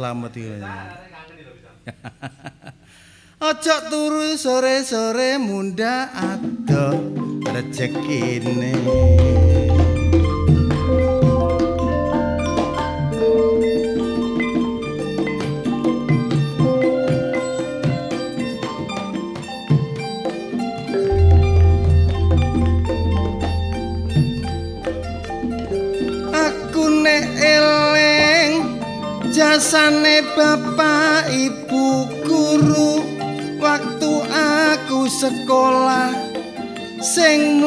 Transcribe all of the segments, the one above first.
selamat ya. Ojo turu sore-sore munda ado rejekine. Jasane bapak ibu guru waktu aku sekolah sing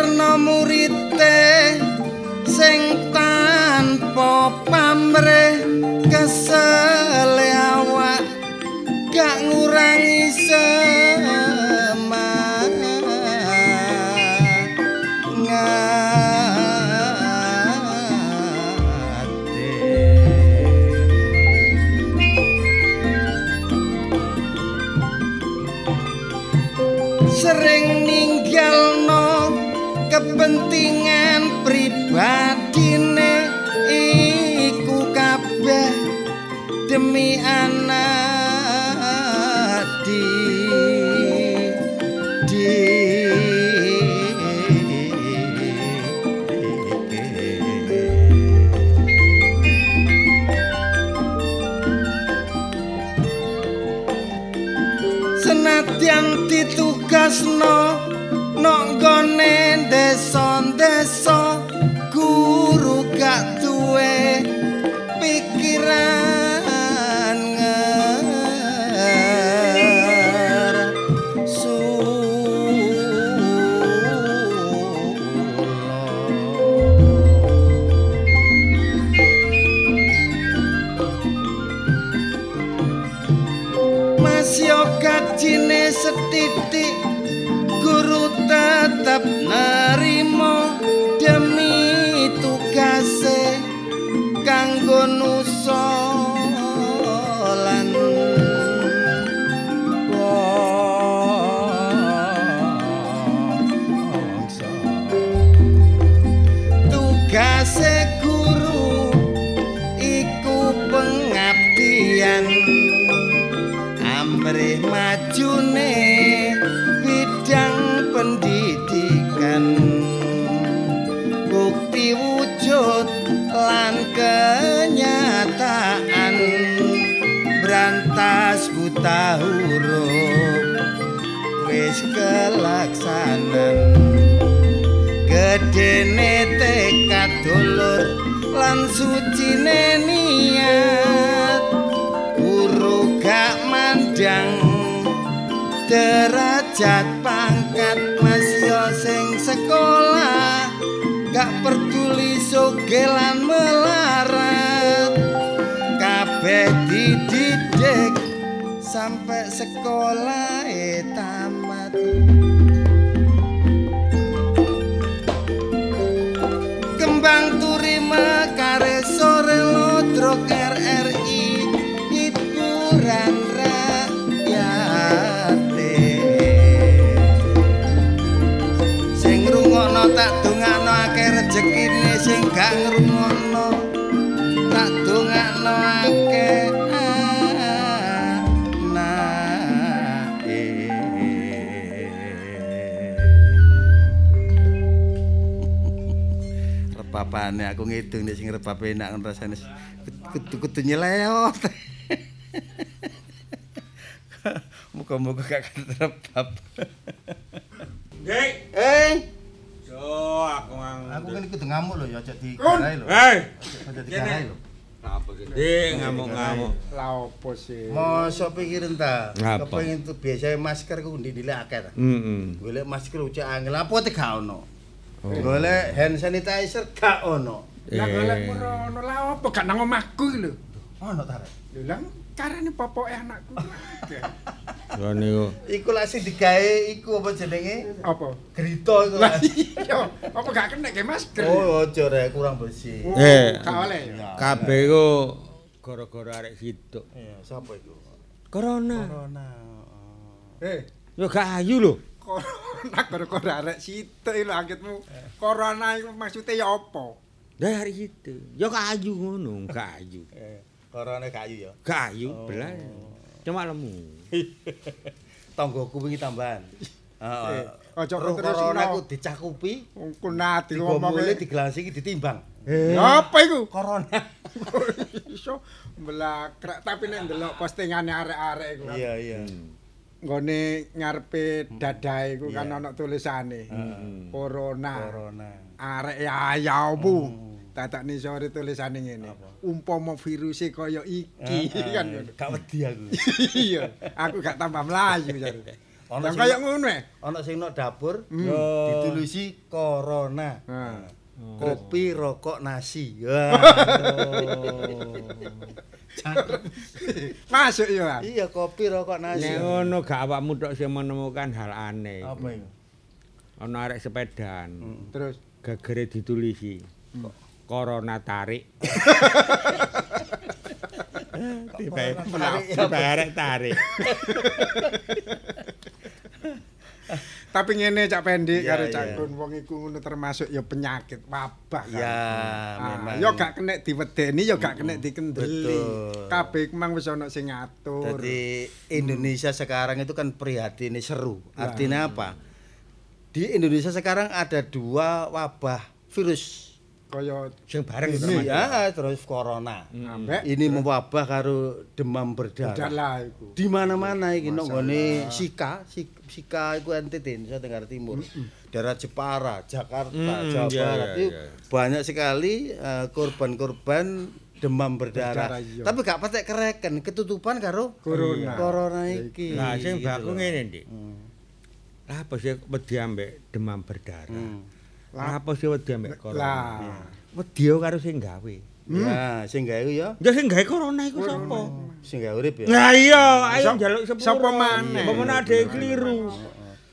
minterno murite sing tanpa pamrih kesele dididik sampai sekolah e tamat. Kembang turi mekare sore lodrok RRI hiburan rakyate sing ngrungokno tak dongakno akeh rejekine sing gak ngrungokno repapane aku ngidung nek sing repap enak ngono rasane kudu-kudu nyeleot muga-muga gak repap Dek, eh so aku mang. aku kan kudu ngamuk lho ya aja digarai lho. Hei, Aja digarai lho. apa gede ngamuk-ngamuk. Lah opo sih? Mosok pikirin ta. Kepengin tuh biasanya masker ku ndi dilek akeh ta. Heeh. Golek masker ucap angel apa te gak ono. Golek hand sanitizer gak ono. Lah Eh. golek merono lah opo gak nang omahku iki lho. Ono ta. Rek? Lho lah karane popoke anakku. Lha niku Iku lak sing digawe iku apa jenenge? Apa? Grito iku. Lah Lah. iya, apa gak kena ke masker? Oh, aja rek kurang bersih. Oh, Eh. gak oleh. Kabeh ku gara-gara arek situ. Iya, sapa iku? Corona. Corona. Eh, Yo gak ayu lho. corona gara-gara arek situ lho angkitmu. Corona iku maksude ya apa? Lah arek situ. Yo gak ayu ngono, gak ayu. Eh, corona kayu ya. Gak ayu Oh. belas. Cuma lemu. Tonggoku wingi tambahan. Heeh. Eh, aja Roh terus corona ku dicakupi, Ku nati digomule, ngomongke. digelasi iki ditimbang. Ya apa iku? Corona. Iso mlakrak tapi nek ndelok postingane arek-arek iku. Iya, iya. Nggone ngarepe dadae iku kan Iya. ana tulisane. Corona. Corona. Arek ya ayamu. Dadak nisore tulisane ngene. Umpama viruse kaya iki kan ngono. Gak wedi aku. Iya, aku gak tambah mlayu jare. Ono sing- kaya ngono e. Ana sing nok dapur Yo. ditulisi corona. Kopi, rokok, nasi. Wah. Masuk ya. Iya, kopi, rokok, nasi. Nek ngono gak awakmu tok sing menemukan hal aneh. Apa itu? Ana arek sepedan. Terus Gegere ditulisi. Corona tarik. Tiba tiba arek tarik. Tapi ngene Cak Pendi Iya, karo. Cak Kun wong iku ngono termasuk ya penyakit wabah kan. Ya, Ah, memang. ya gak kena diwedeni ya gak kena dikendeli. Kabeh mang wis ana sing ngatur. Jadi Indonesia sekarang itu kan prihatin seru. Artinya apa? Di Indonesia sekarang ada dua wabah virus. Kaya Sing bareng Ini ya terus corona. ambek Ini mewabah karo demam berdarah. iku. Di mana-mana iki nang nggone Sika, Sik- Sika iku NTT Indonesia Tenggara Timur. Daerah Jepara, Jakarta, Mm, Jawa Barat itu iya. banyak sekali eh, korban-korban demam berdarah. Berdarah. Tapi gak patek kereken, ketutupan karo Corona. corona iki. Nah, sing baku ngene, Dik. Hmm. Lah apa sih wedi ambek demam berdarah? Hmm. Lah apa sih wedi ambek corona? Lah. Wedi yo karo sing gawe. Ya, sing gawe ya, Ya sing gawe corona iku sapa? sing gawe urip ya. Lah iya, ayo njaluk sepuro. sapa maneh? Apa meneh ade kliru.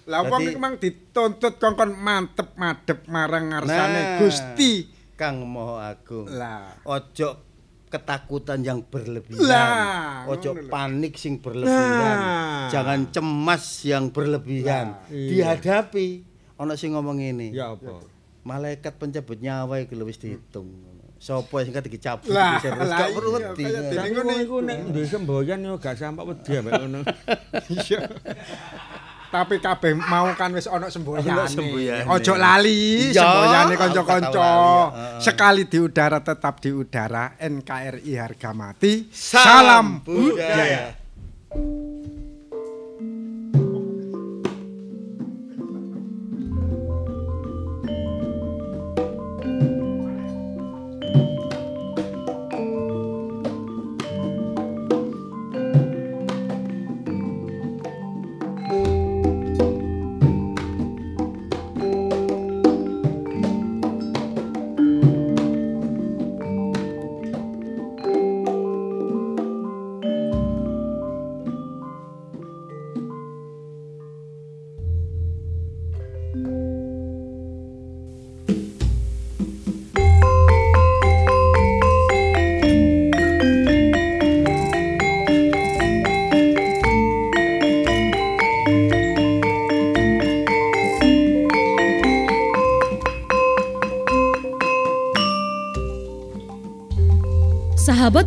Lah wong iku mang dituntut kongkon mantep madep marang ngarsane Nah. Gusti. Kang Maha Agung. Lah. Ojo ketakutan yang berlebihan. Lah, Ojo panik sing berlebihan. Nah. Jangan cemas yang berlebihan. Iya. Dihadapi. Ono sing ngomong ini. Ya apa? Malaikat pencabut nyawa lho wis dihitung. Sopo sing kate dicabut lah gak perlu wedi. ngono wong iku nek duwe semboyan yo gak sampak wedi ambek ngono. Iya. Tapi kabeh mau kan wis ana semboyane. Ana. Ojo lali semboyane kanca-kanca. Sekali di udara tetap di udara. NKRI harga mati. Salam Salam budaya.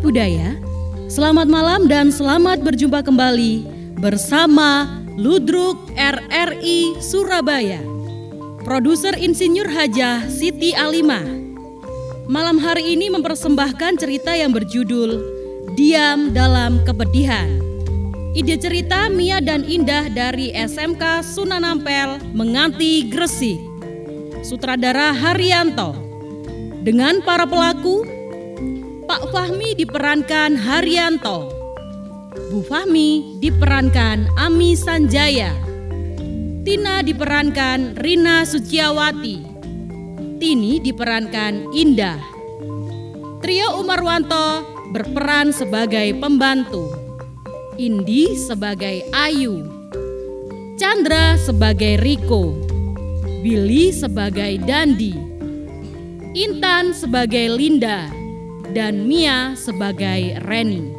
Sahabat budaya, selamat malam dan selamat berjumpa kembali bersama Ludruk RRI Surabaya. Produser Insinyur Hajah Siti Alimah. Malam hari ini mempersembahkan cerita yang berjudul Diam dalam Kepedihan. Ide cerita Mia dan Indah dari SMK Sunan Ampel Menganti Gresik. Sutradara Haryanto. Dengan para pelaku, Fahmi diperankan Haryanto, Bu Fahmi diperankan Ami Sanjaya, Tina diperankan Rina Suciawati, Tini diperankan Indah. Trio Umarwanto berperan sebagai pembantu, Indi sebagai Ayu, Chandra sebagai Riko, Billy sebagai Dandi, Intan sebagai Linda, dan Mia sebagai Reni.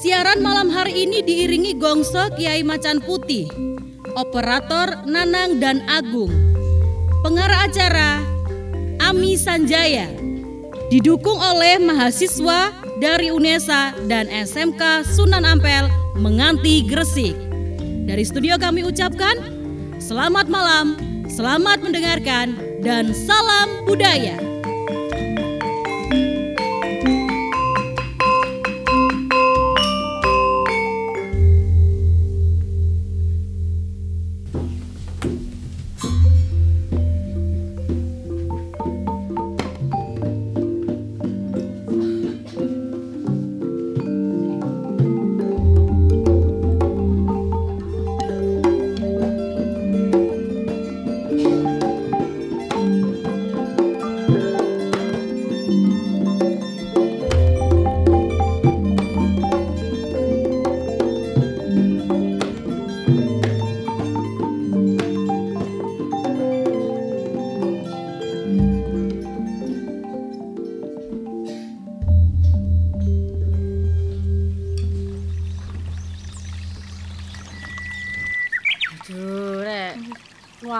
Siaran malam hari ini diiringi gongso Kiai Macan Putih, operator Nanang dan Agung, pengarah acara Ami Sanjaya, didukung oleh mahasiswa dari UNESA dan SMK Sunan Ampel Menganti Gresik. Dari studio kami ucapkan selamat malam, selamat mendengarkan, dan salam budaya.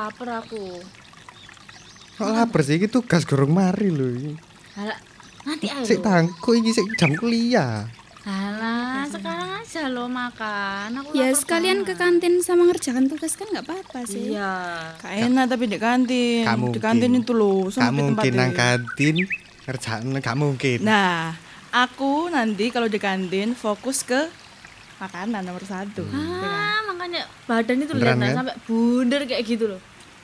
Laper aku. Kok lapar sih iki tugas gorong mari lho iki. Hala, nanti ayo. Sik tangku iki sik jam kuliah. Hala, sekarang aja lo makan. Aku Ya lapar sekalian ke banget. kantin sama ngerjakan tugas kan nggak apa-apa sih. Iya. Gak enak tapi di kantin. Gak Di kantin itu Gak sempit mungkin nang kantin ngerjain gak mungkin. Nah, aku nanti kalau di kantin fokus ke makanan nomor satu. kan? Ah, makanya badan itu lihat kan? sampai bundar kayak gitu loh.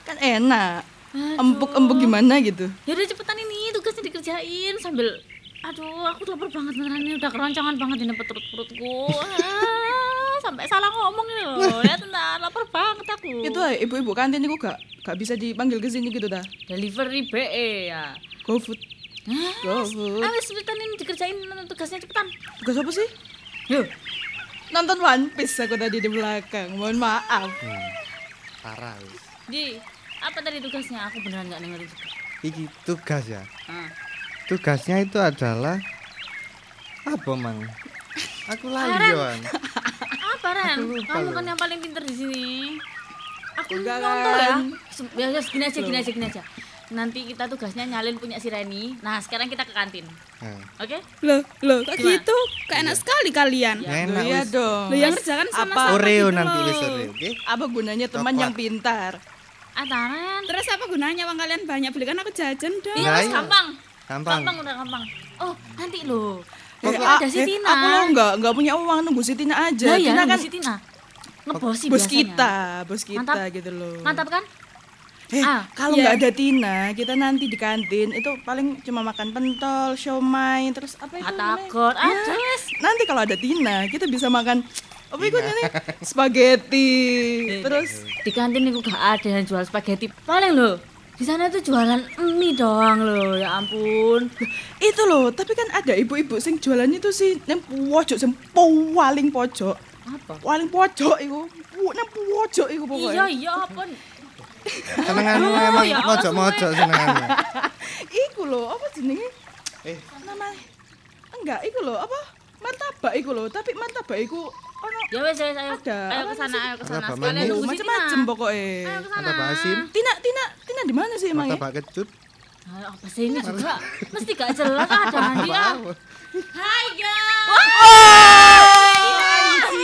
Kan enak. Empuk-empuk gimana gitu. Ya udah cepetan ini tugasnya dikerjain sambil Aduh, aku lapar banget beneran ini udah keroncongan banget ini perut perutku. Ah, sampai salah ngomong ini loh. Lihat entar lapar banget aku. Itu aja, ibu-ibu kantin itu gak gak bisa dipanggil ke sini gitu dah. delivery BE ya. GoFood. Hah? GoFood. Ayo cepetan ini dikerjain tugasnya cepetan. Tugas apa sih? Yuk. Nonton One Piece aku tadi di belakang. Mohon maaf. Parah. wis. Di, apa tadi tugasnya? Aku beneran nggak dengerin juga. Iki tugas ya. Ah. Tugasnya itu adalah apa, Mang? Aku lali Yohan. Apa Ren? Kamu loh. kan yang paling pinter di sini. Aku Enggak, nyontoh ya. kan? Se- Ya, ya, gini aja, gini aja, gini aja. Nanti kita tugasnya nyalin punya si Reni. Nah, sekarang kita ke kantin. Nah, Oke? Loh, loh, kok Gimana? gitu? Kayak enak sekali kalian. Ya. enak Iya wis. dong. Loh, yang ngerjakan Apa? sama-sama Oreo gitu nanti loh. Oreo, oke? Apa gunanya teman Coklat. yang pintar? Ataran. Terus apa gunanya uang kalian banyak? Belikan aku jajan dong. Iya, Nah, Mas, iya. gampang. Gampang. Gampang udah gampang. Oh, nanti loh. Eh, ada si eh, Tina. Aku lo enggak enggak punya uang nunggu si Tina aja. Nah, ya, Tina kan kan si Tina. Ngebosi bos biasanya. kita, bos kita Mantap. gitu loh. Mantap kan? Eh, Ah, kalau iya. nggak ada Tina, kita nanti di kantin itu paling cuma makan pentol, siomay, terus apa itu? Ya, Ah, terus. Nanti kalau ada Tina, kita bisa makan apa itu namanya? Spaghetti. Terus Di kantin itu gak ada yang jual spaghetti. Paling loh. Di sana tuh jualan mie doang loh. Ya ampun. itu loh, tapi kan ada ibu-ibu sing jualan itu sih nang pojok sing paling pojok. Apa? Paling pojok. Pu- Nang pojok Iya, pokoknya. iya apa? Senenganmu emang ya mojok-mojok senenganmu. Iku loh, apa jenenge? Eh. Namanya enggak, iku loh, apa? Martabak iku loh, tapi martabak iku ono Ya wes, wes, ayo. Ada, Ayo ke sana, ayo ke sana. Sekalian nunggu macam-macam Tina. pokoknya. Ayo ke sana. Asin. Tina, Tina, Tina di mana sih emangnya? Martabak kecut. Apa sih ini juga? Mesti gak jelas ada dia. Hai guys. Wah!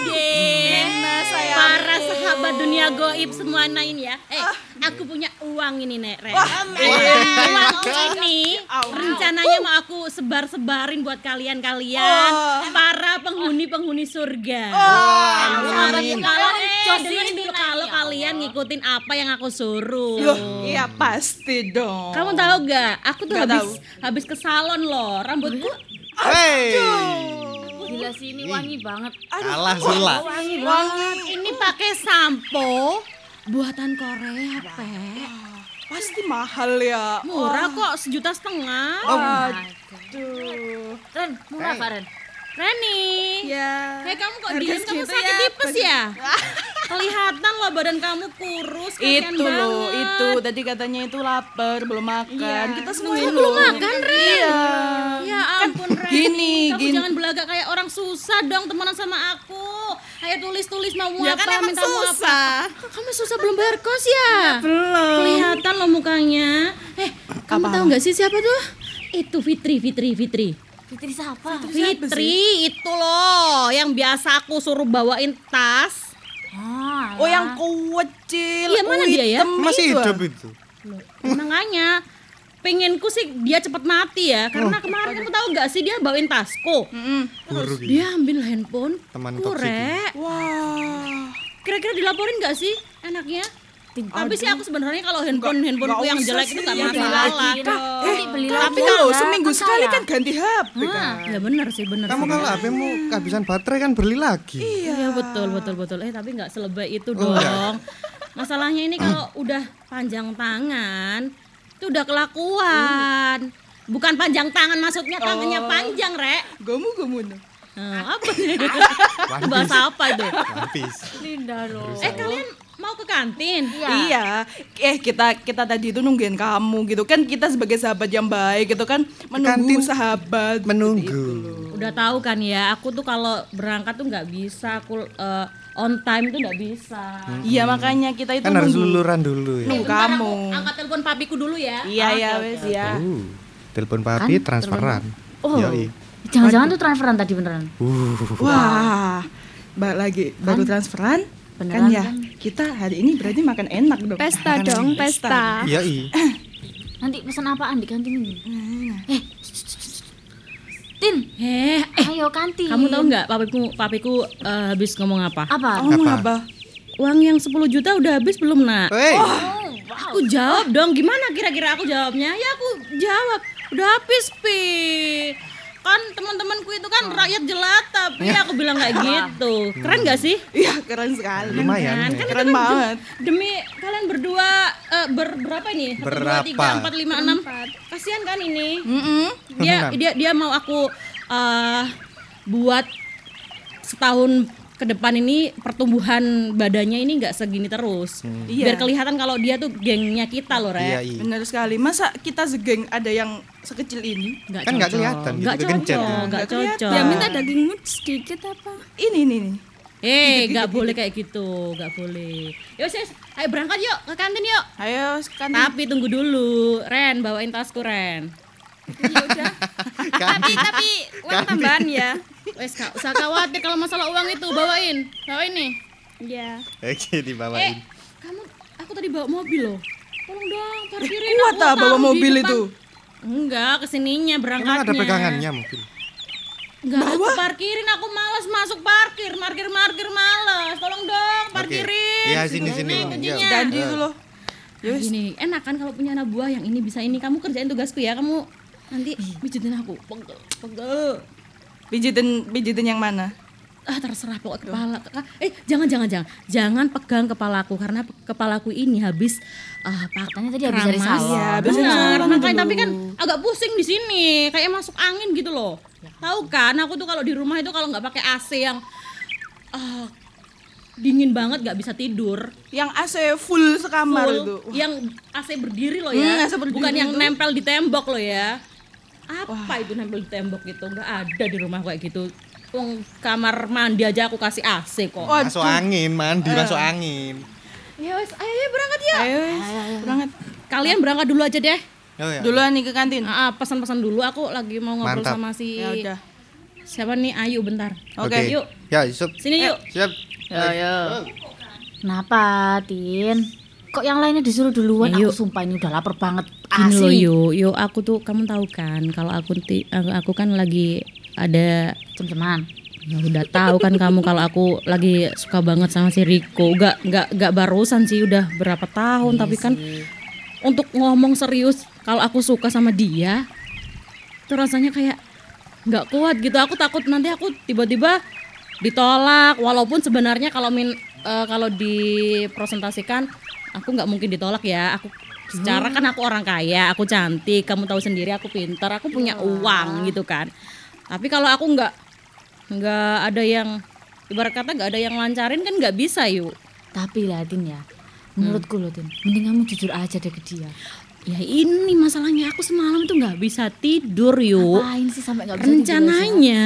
Nena sayangku. Para sahabat dunia goib semuanya ini ya. Eh, aku punya uang ini Nek Ren. Uang ini rencananya mau aku sebar-sebarin buat kalian-kalian para penghuni-penghuni surga. sahabat Kalau kalian, eh, Josie dengerin dulu Tina kalau ya. kalian ngikutin apa yang aku suruh. Loh, iya pasti dong. Kamu tahu gak? Aku tuh Nggak habis tahu. habis ke salon loh. Rambutku Hei. Gila sih ini wangi banget. Kalah Sula. Wangi banget. ini pakai sampo buatan Korea, Pe. Pasti mahal ya. Murah kok, sejuta setengah. Aduh. Ren, murah Pak Ren. Reni. Ya. Hei kamu kok diem kamu sakit ya, tipes ya? Kelihatan loh badan kamu kurus Itu loh, itu tadi katanya itu lapar, belum makan. Kita semua belum makan, Ren? Iya. Ya ampun, Ren. gini, Kamu gini. jangan belagak kayak orang susah dong temenan sama aku. Ayo tulis-tulis mau Ya apa, kan emang minta mau apa. susah. Kamu susah belum bayar kos ya? Belum. Kelihatan loh mukanya. Eh, kamu tahu nggak sih siapa tuh? Itu Fitri, Fitri, Fitri. Fitri siapa? Fitri itu loh yang biasa aku suruh bawain tas. Ah, Oh yang kecil. Iya, mana dia ya? Masih itu, ah. hidup itu. Makanya pengenku sih dia cepet mati ya karena kemarin kamu tahu nggak sih dia bawain tasku. Terus dia ambil handphone Teman kurek. Wah. Kira-kira dilaporin nggak sih anaknya? Tapi sih aku sebenarnya kalau handphone handphoneku nggak yang jelek sih, itu nggak ya, masalah. Nanti beli. Tapi kalau kan seminggu saya. sekali kan ganti HP Ah, kan. ya benar sih benar. Kamu kalau HP-mu kehabisan baterai kan beli lagi. Iya betul betul betul. Eh tapi nggak selebay itu dong. Masalahnya ini kalau udah panjang tangan itu udah kelakuan. Bukan panjang tangan maksudnya tangannya panjang, Rek. Gomu gomu. no. Nah, apa nih? Bahasa apa itu? Linda loh. Eh kalian mau ke kantin? Iya. Eh kita kita tadi itu nungguin kamu gitu kan kita sebagai sahabat yang baik gitu kan menunggu Kantin. sahabat. Menunggu. Udah tahu kan ya, aku tuh kalau berangkat tuh nggak bisa, aku eh, on time tuh nggak bisa. Iya makanya kita itu Kan harus luluran dulu ya. Nunggu kamu. aku angkat telepon papiku dulu ya. Iya ya wes ya. Uh, telepon papi transferan. Oh. Yoi. Jangan-jangan tuh transferan tadi beneran. Uh, Wah. Balik lagi baru transferan. Beneran kan ya kan? kita hari ini berarti makan enak dong. Pesta dong, pesta. yoi. Nanti pesan apaan di kantin ini? Eh, Tin, Eh, eh, ayo kantin. kamu tahu nggak papiku papiku eh, habis ngomong apa? Apa? Oh, apa? Uang yang 10 juta udah habis belum, Nak? Hei, Aku jawab dong, gimana kira-kira aku jawabnya? Ya aku jawab, udah habis, Pi. Kan teman-temanku itu kan rakyat jelata, Pi. Aku bilang kayak gitu. Keren gak sih? Iya keren sekali. lumayan. Kan, ya. kan Keren kan banget. Demi kalian berdua eh, ber, berapa ini? Satu, dua, Berapa? tiga, empat, lima, enam. Kasihan kan ini? Mm-mm. Dia Enam. dia dia mau aku eh, buat setahun ke depan ini pertumbuhan badannya ini nggak segini terus. Iya. Biar kelihatan kalau dia tuh gengnya kita loh, Iya, Rek. iya. Benar sekali. Masa kita segeng ada yang sekecil ini? Nggak Kan nggak kelihatan gitu, kegencet cocok, ya. nggak cocok. Ya minta dagingmu sedikit apa? Ini ini nih. Eh, nggak boleh kayak gitu, nggak boleh. Yuk, sis, ayo berangkat yuk ke kantin yuk. Ayo kan Tapi tunggu dulu, Ren, bawain tasku Ren. Ya udah. tapi tapi uang tambahan ya. Wes gak usah khawatir kalau masalah uang itu bawain, bawain nih. Ya. Oke, Eh, dibawain. kamu, aku tadi bawa mobil loh. Tolong dong, parkirin kuat aku, ah bawa mobil itu. Enggak, ke sininya Emang berangkatnya. ada pegangannya mungkin. Enggak, aku parkirin, aku malas masuk parkir, parkir, parkir malas. Tolong dong, parkirin. Iya, sini, sini. Iya. Dan itu loh. Nah, gini, enak kan kalau punya anak buah yang ini bisa ini. Kamu kerjain tugasku ya, kamu nanti pijitin aku. Pegel, pegel. Pijitin pijitin yang mana? ah terserah pokok kepala Ah, eh jangan jangan jangan. Jangan pegang kepalaku karena kepalaku ini habis ah Katanya tadi habis dari salon. Iya, habis dari Benar, makanya tapi kan agak pusing di sini. Kayak masuk angin gitu loh. Tahu kan? Aku tuh kalau di rumah itu kalau nggak pakai AC yang ah, dingin banget nggak bisa tidur. Yang AC full sekamar Full, itu. yang AC berdiri loh Hmm, ya AC berdiri bukan yang itu. nempel di tembok loh ya apa itu nempel di tembok gitu nggak ada di rumah kayak gitu Wong kamar mandi aja aku kasih AC kok Waduh. Masuk angin, mandi masuk angin. Ya wes, ayo, ayo berangkat ya. Ayo, berangkat. Kalian berangkat dulu aja deh. Oh, ya. Duluan nih ke kantin. Ah, pesan-pesan dulu. Aku lagi mau ngobrol Mantap. sama si Ya udah. siapa nih Ayu bentar. Oke. Yuk, Ya, Yusuf. sini yuk. Siap. Ya, ya. Kenapa, Tin? Kok yang lainnya disuruh duluan? Ayo. Aku sumpah ini udah lapar banget. Gini loh yuk, yuk aku tuh kamu tahu kan kalau aku ti- aku, kan lagi ada Cem-ceman. Ya udah tahu kan kamu kalau aku lagi suka banget sama si Riko. Gak gak gak barusan sih udah berapa tahun tapi kan untuk ngomong serius kalau aku suka sama dia itu rasanya kayak nggak kuat gitu. Aku takut nanti aku tiba-tiba ditolak walaupun sebenarnya kalau min eh, kalau dipresentasikan aku nggak mungkin ditolak ya. Aku secara kan aku orang kaya, aku cantik, kamu tahu sendiri aku pintar, aku punya uang gitu kan. Tapi kalau aku nggak nggak ada yang ibarat kata nggak ada yang lancarin kan nggak bisa yuk. Tapi lah Tin ya, menurutku loh Tin, mending kamu jujur aja deh ke dia. Ya ini masalahnya aku semalam tuh nggak bisa tidur yuk. Ngapain sih sampai nggak bisa tidur? Rencananya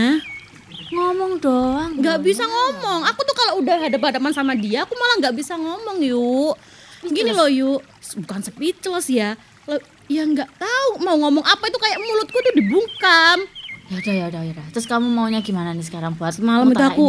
ngomong doang. nggak bisa ngomong. Aku tuh kalau udah ada hadapan sama dia, aku malah nggak bisa ngomong yuk. Gini loh yuk, bukan speechless ya. Lo- Ya nggak tahu mau ngomong apa itu kayak mulutku tuh dibungkam. Ya udah ya udah ya udah. Terus kamu maunya gimana nih sekarang buat Semalam itu aku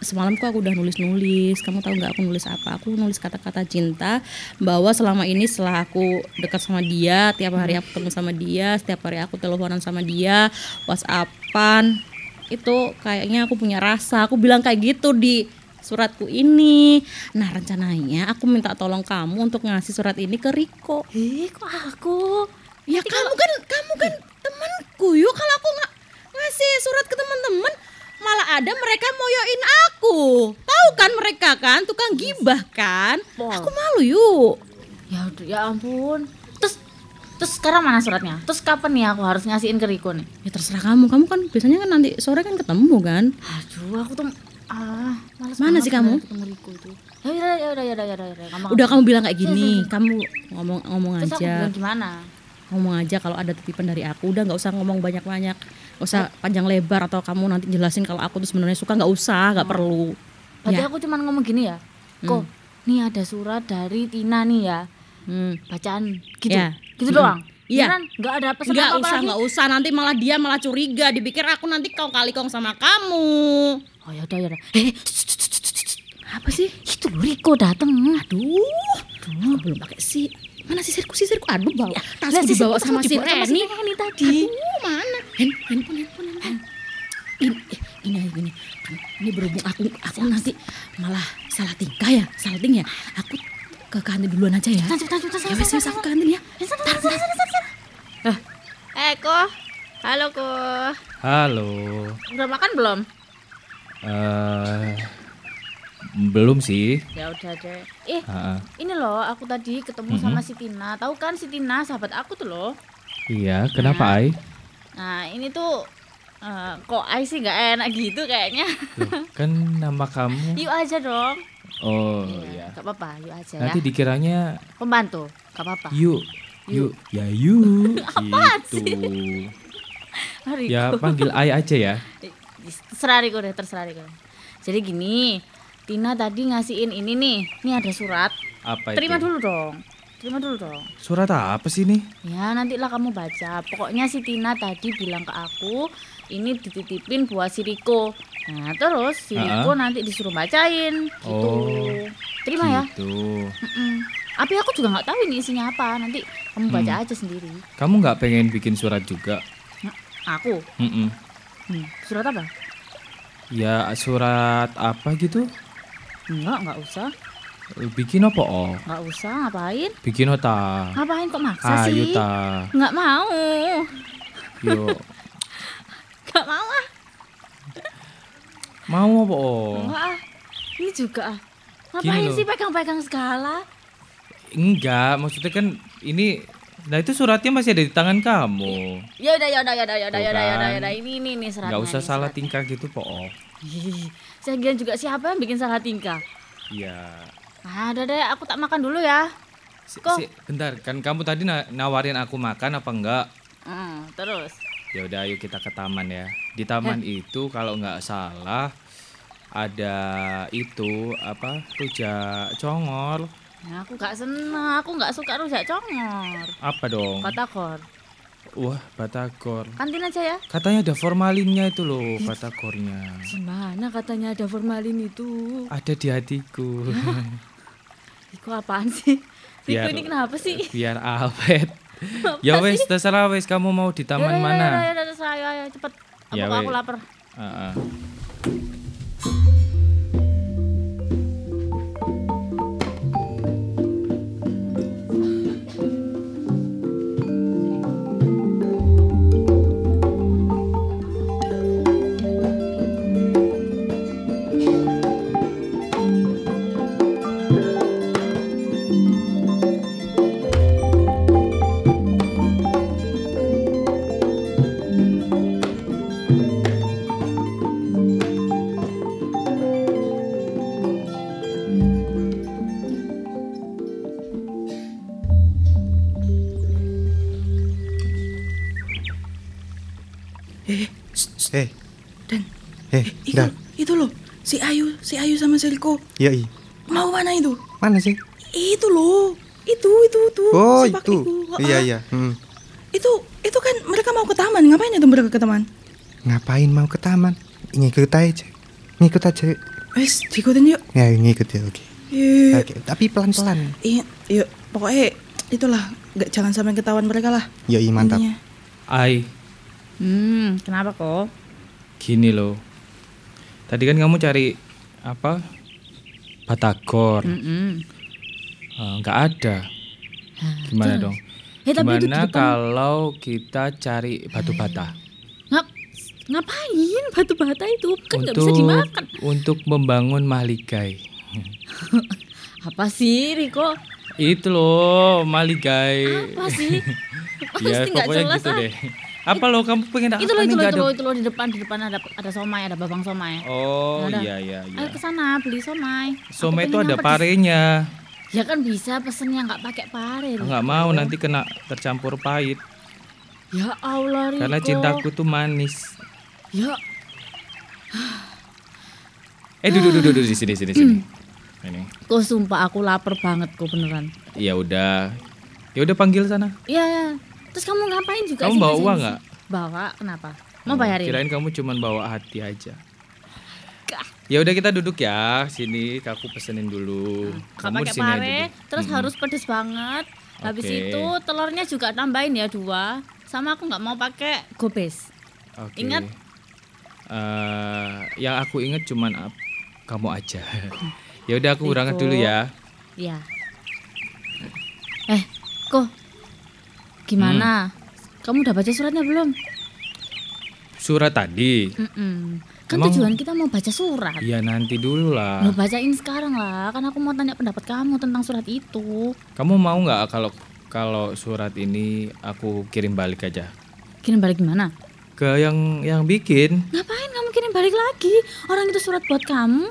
semalam aku udah nulis-nulis. Kamu tahu nggak aku nulis apa? Aku nulis kata-kata cinta bahwa selama ini setelah aku dekat sama dia, tiap hari aku ketemu sama dia, setiap hari aku teleponan sama dia, WhatsAppan, itu kayaknya aku punya rasa. Aku bilang kayak gitu di suratku ini. Nah, rencananya aku minta tolong kamu untuk ngasih surat ini ke Riko. Eh, kok aku? Ya kamu kan kamu kan temanku yuk kalau aku nggak ngasih surat ke teman-teman malah ada mereka moyoin aku. Tahu kan mereka kan tukang gibah kan? Pol. Aku malu yuk. Ya ya ampun. Terus terus sekarang mana suratnya? Terus kapan nih aku harus ngasihin ke Riko nih? Ya terserah kamu. Kamu kan biasanya kan nanti sore kan ketemu kan? Aduh, aku tuh ah, males Mana sih kamu? sebenarnya ketemu Riko itu. Ya udah ya udah ya udah ya udah. ya udah. Kamu bilang kayak gini. Kamu ngomong ngomong Terus aku aja. bilang gimana? Ngomong aja kalau ada titipan dari aku. Udah nggak usah ngomong banyak-banyak. Nggak usah panjang lebar atau kamu nanti jelasin kalau aku tuh sebenarnya suka nggak usah, nggak perlu. Berarti Ya. aku cuma ngomong gini ya. Kok nih ada surat dari Tina nih ya. Hmm. Bacaan gitu. Ya. Gitu doang. Iya. Beneran? Nggak ada pesan Nggak apa-apa usah, lagi? nggak usah. Nanti malah dia malah curiga. Dipikir aku nanti kau kali kong sama kamu. Oh ya udah ya udah. Eh, Apa sih? itu loh Riko dateng. Aduh, aku belum pakai si. Mana sisirku sisirku? Aduh, bawa tasku Lah, dibawa sisirku sama tasku si si Reni. Reni tadi. Aduh, mana? Hand, handphone, handphone, handphone. Ini, eh, ini gini. Kan Ini berhubung aku aku nanti malah salah tingkah ya, salah ting ya. Aku ke kantin duluan aja ya. Lanjut, lanjut, lanjut, Ya wes, wes aku ke kantin ya. Eh, Ko. Halo, Ko. Halo. Udah makan belum? eh belum sih. Ya udah deh. Eh, ah. ini loh, aku tadi ketemu sama si Tina. Tahu kan si Tina, sahabat aku tuh loh. Iya, kenapa Ai? Nah, ini tuh eh, kok Ai sih nggak enak gitu kayaknya. Loh, kan nama kamu. yuk aja dong. Oh iya. Gak apa-apa, yuk aja Nanti ya. dikiranya Pembantu, gak apa-apa. yuk. Yuk, ya yuk gitu. Ya panggil Ai aja ya. terserah Riko deh, terserah Riko. Jadi gini, Tina tadi ngasihin ini nih. Ini ada surat. Apa Terima itu? dulu dong. Terima dulu dong. Surat apa sih nih? Ya nantilah kamu baca. Pokoknya si Tina tadi bilang ke aku ini dititipin buat si Riko. Nah terus si. Riko nanti disuruh bacain gitu. Oh, Terima ya. Gitu. Mm-mm. Tapi aku juga nggak tahu ini isinya apa. Nanti kamu baca Hmm. aja sendiri. Kamu nggak pengen bikin surat juga? Aku. Mm-mm. Hmm, surat apa? Ya surat apa gitu? Enggak, enggak usah. Bikin apa oh? Enggak usah. Ngapain? Bikin ta. Ngapain kok maksa Ayo sih? ta. Nggak mau. Yuk. Nggak mau ah. Mau apa oh? Enggak ah. Ini juga ah. Gini Ngapain loh. sih pegang-pegang segala? Enggak, maksudnya kan ini Nah itu suratnya masih ada di tangan kamu. Ya udah, ya udah, ya udah, ya udah, ya udah, ya udah, kan. ya udah. Ini, ini, ini seratnya. Nggak usah ini salah tingkah gitu po. oh. Saya kira juga siapa yang bikin salah tingkah. Iya. Ah, udah deh, aku tak makan dulu ya. Si, Kok? si- bentar, kan kamu tadi na- nawarin aku makan apa enggak? Hmm, terus. Ya udah, ayo kita ke taman ya. Di taman itu kalau nggak salah ada itu apa rujak congor. Nah, aku gak seneng, aku gak suka rujak congor. Apa dong? Batagor. Wah, batagor. Kantin aja ya. Katanya ada formalinnya itu loh, batagornya. Gimana katanya ada formalin itu? Ada di hatiku. Itu apaan sih? Biar- ini kenapa sih? Biar awet. ya wes, terserah wes kamu mau di taman Yaudah, mana? Yaudah, yaudah, yaudah, saya, ayo, cepet. Aku, Ya, aku lapar. Ah, ah. Iya. Mau mana itu? Mana sih? Itu loh. Itu, itu, itu. Oh, si Pak itu. Ibu. Iya, iya. Hmm. Itu, itu kan mereka mau ke taman. Ngapain itu mereka ke taman? Ngapain mau ke taman? Ngikut aja. Ngikut aja. Wes, diikutin yuk. Ya, ngikut ya, oke. Yuk. Oke, tapi pelan-pelan. Iya, yuk. Pokoknya itulah, nggak jangan sampai ketahuan mereka lah. Ya, iya, mantap. Ai, Hmm, kenapa kok? gini loh. Tadi kan kamu cari apa? Batagor. Eh, nggak ada. Gimana dong? Eh, tapi itu Gimana depan. kalau kita cari batu bata Ngap, ngapain batu bata itu? Kan nggak bisa dimakan. untuk membangun mahligai? Apa sih, Riko? Itu loh mahligai. Apa sih? ya pokoknya jelas, gitu ah. deh. Apa lo kamu pengen itu loh, nih? itu loh, Nggak itu loh, itu loh di depan, di depan ada ada somai, ada babang somai. Oh Ada. iya iya Ayo iya. ke sana beli somai. Somai itu ada parenya. Ya kan bisa pesen yang nggak pakai pare. Nggak mau nanti kena tercampur pahit. Ya Allah, Riko. Karena cintaku tuh manis. Ya, Eh duduk duduk duduk di sini sini sini. Ini. kok sumpah aku lapar banget kok beneran. Ya udah. Ya udah panggil sana. Iya, ya. Terus kamu ngapain juga Kamu sih bawa uang nggak? Bawa, kenapa? Mau Oh, bayarin? Kirain kamu cuman bawa hati aja. Ya udah kita duduk ya sini. Aku pesenin dulu. Nggak Kamu pakai sini aja pare, duduk. terus harus pedes banget. Habis Oke. itu telurnya juga tambahin ya dua. Sama aku nggak mau pakai gobes. Oke. Ingat? Eh, yang aku ingat cuman kamu aja. ya udah aku berangkat dulu ya. Iya. Eh, kok gimana? Kamu udah baca suratnya belum? Surat tadi. Mm-mm. Kan Emang- tujuan kita mau baca surat. Ya nanti dulu lah. Mau bacain sekarang lah, kan aku mau tanya pendapat kamu tentang surat itu. Kamu mau nggak kalau kalau surat ini aku kirim balik aja Kirim balik gimana? ke yang yang bikin? Ngapain kamu kirim balik lagi? Orang itu surat buat kamu.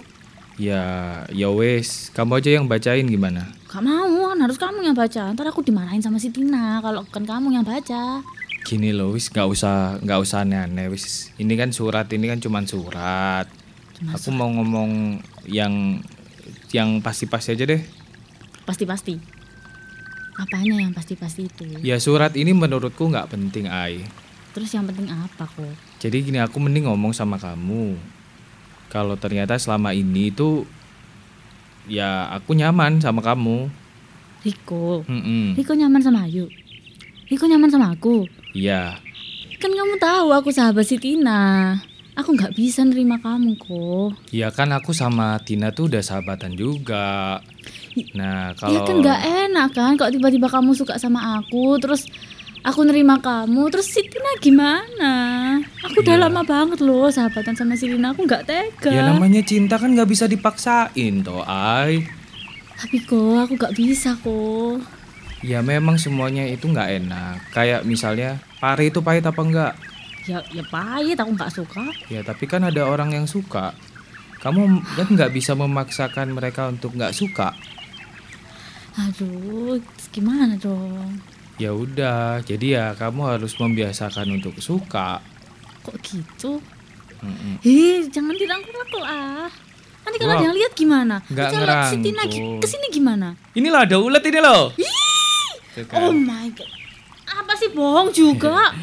Ya, ya wes, kamu aja yang bacain gimana? Gak mau, kan harus kamu yang baca. Ntar aku dimarahin sama si Tina kalau bukan kamu yang baca. Gini loh, wis nggak usah nggak usah aneh-aneh wis. Ini kan surat, ini kan cuman surat. aku mau ngomong yang yang pasti-pasti aja deh. Pasti-pasti. Apanya yang pasti-pasti itu? Ya surat ini menurutku nggak penting, Ai. Terus yang penting apa kok? Jadi gini, aku mending ngomong sama kamu. Kalau ternyata selama ini itu ya aku nyaman sama kamu. Riko. Mm-mm. Riko nyaman sama Ayu. Riko nyaman sama aku. Iya. Kan kamu tahu aku sahabat si Tina. Aku nggak bisa nerima kamu kok. Ya kan aku sama Tina tuh udah sahabatan juga. Nah, kalau kan nggak enak kan kalau tiba-tiba kamu suka sama aku terus aku nerima kamu terus si Tina gimana? Aku udah Iya. lama banget loh sahabatan sama si Tina aku nggak tega. Ya namanya cinta kan nggak bisa dipaksain toh, Ai. Tapi kok aku nggak bisa kok. Ya memang semuanya itu nggak enak. Kayak misalnya pare itu pahit apa enggak? Ya ya pahit aku nggak suka. Ya tapi kan ada orang yang suka. Kamu kan nggak bisa memaksakan mereka untuk nggak suka. Aduh, gimana dong? Ya udah, jadi ya kamu harus membiasakan untuk suka. Kok gitu? Mm-mm. Ih, jangan dirangkul-rangkul ah. Nanti kalau Wah, ada yang lihat gimana? nggak kalau si Tina ngerangkul. ke sini gimana? Inilah ada ulet ini loh. Kan. Oh my god. Apa sih bohong juga?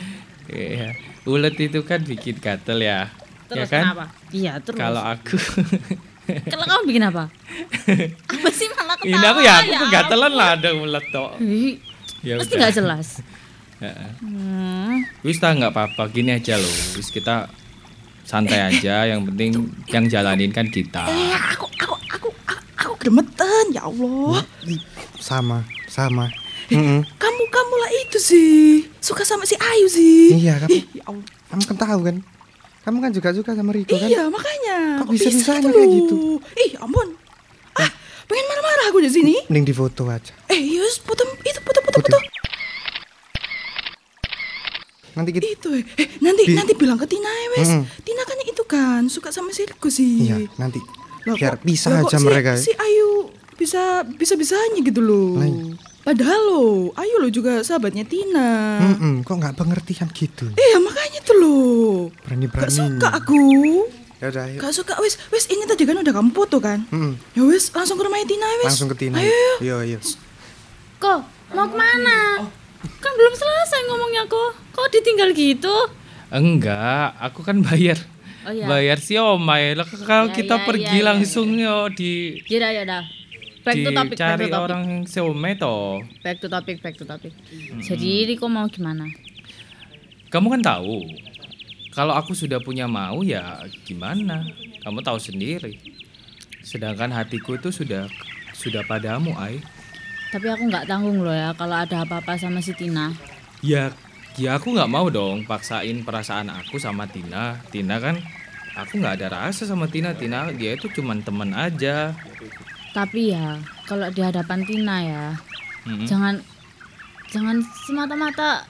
Iya. Ulet itu kan bikin gatel ya. Terus ya kan? kenapa? Iya, terus. Kalau aku Kalau kamu bikin apa? apa sih malah ketawa? Ini aku ya aku kegatelan lah ada ulet toh. Ya Pasti nggak jelas. Heeh. Hmm. Wis tak nggak apa-apa gini aja loh. Wis kita santai aja yang penting yang jalanin kan kita Eh, aku aku aku aku, gemeten ya Allah. Sama, sama. Mm-mm. Kamu kamu lah itu sih. Suka sama si Ayu sih. Iya, kamu, Ih, ya Allah. kamu kan tahu kan? Kamu kan juga suka sama Riko kan? Iya, makanya. Kok bisa-bisanya gitu kayak gitu? Ih, ampun. Ah, pengen marah-marah aku di sini. Mending di foto aja. Eh, yus, foto foto. Nanti kita Itu eh, eh nanti Di- nanti bilang ke Tina ya, wes. Mm-mm. Tina kan itu kan suka sama si Riko sih. Iya, nanti Lah, biar kok- bisa kok aja si- mereka. Si Ayu bisa bisa bisanya gitu loh. Lah, iya. Padahal lo, Ayu lo juga sahabatnya Tina. Mm-mm, kok nggak pengertian gitu? Iya makanya tuh lo. Berani-beraninya. Gak suka aku. Ya udah, ayo. Gak suka wes wes ini tadi kan udah kamu foto kan. Mm-mm. Ya wes langsung ke rumahnya Tina wes. Langsung ke Tina. Ayo. ayo. Iya, iya. Kok mau ke mana? Kan belum selesai ngomongnya kok. Kok ditinggal gitu? enggak aku kan bayar Oh iya. bayar siomay lah kalau Ya, kita ya, pergi ya, ya, langsung yo di Yaudah yaudah. Back to topic, back to topic. orang siomay toh Back to topic, back to topic. Jadi Riko mau gimana? kamu kan tahu kalau aku sudah punya mau ya gimana kamu tahu sendiri sedangkan hatiku itu sudah sudah padamu ay Tapi aku nggak tanggung loh ya kalau ada apa-apa sama si Tina. ya ya aku nggak mau dong paksain perasaan aku sama Tina Tina kan aku nggak ada rasa sama Tina Tina dia itu cuman teman aja Tapi ya kalau di hadapan Tina ya, Mm-mm. jangan jangan semata-mata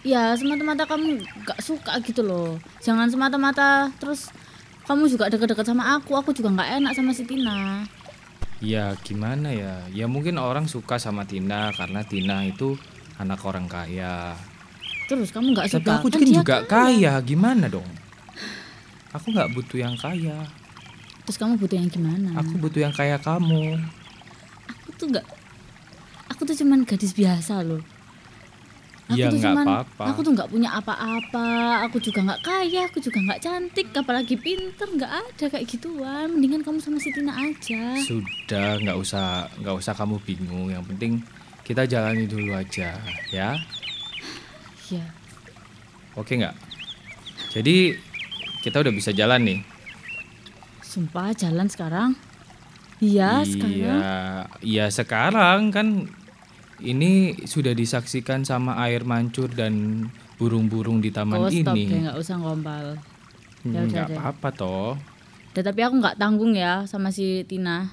ya semata-mata kamu nggak suka gitu loh. Jangan semata-mata terus kamu juga deket-deket sama aku, aku juga nggak enak sama si Tina. Ya gimana ya? Ya mungkin orang suka sama Tina karena Tina itu anak orang kaya. Terus kamu nggak tapi suka? aku Kan juga kaya. Gimana dong? Aku nggak butuh yang kaya. Terus kamu butuh yang gimana? aku butuh yang kaya kamu. Aku tuh nggak aku tuh cuman gadis biasa loh aku Ya, tuh nggak cuman apa-apa. aku tuh nggak punya apa-apa. Aku juga nggak kaya aku juga nggak cantik apalagi pinter nggak ada kayak gituan. Mendingan kamu sama si Tina aja. Sudah nggak usah nggak usah kamu bingung. Yang penting kita jalani dulu aja ya? Ya oke nggak? Jadi kita udah bisa jalan nih? Sumpah jalan sekarang? Iya sekarang. iya iya sekarang kan ini sudah disaksikan sama air mancur dan burung-burung di taman oh stop ini. deh nggak usah ngompal. Ya udah nggak deh. apa-apa toh. Dah, tapi aku nggak tanggung ya sama si Tina.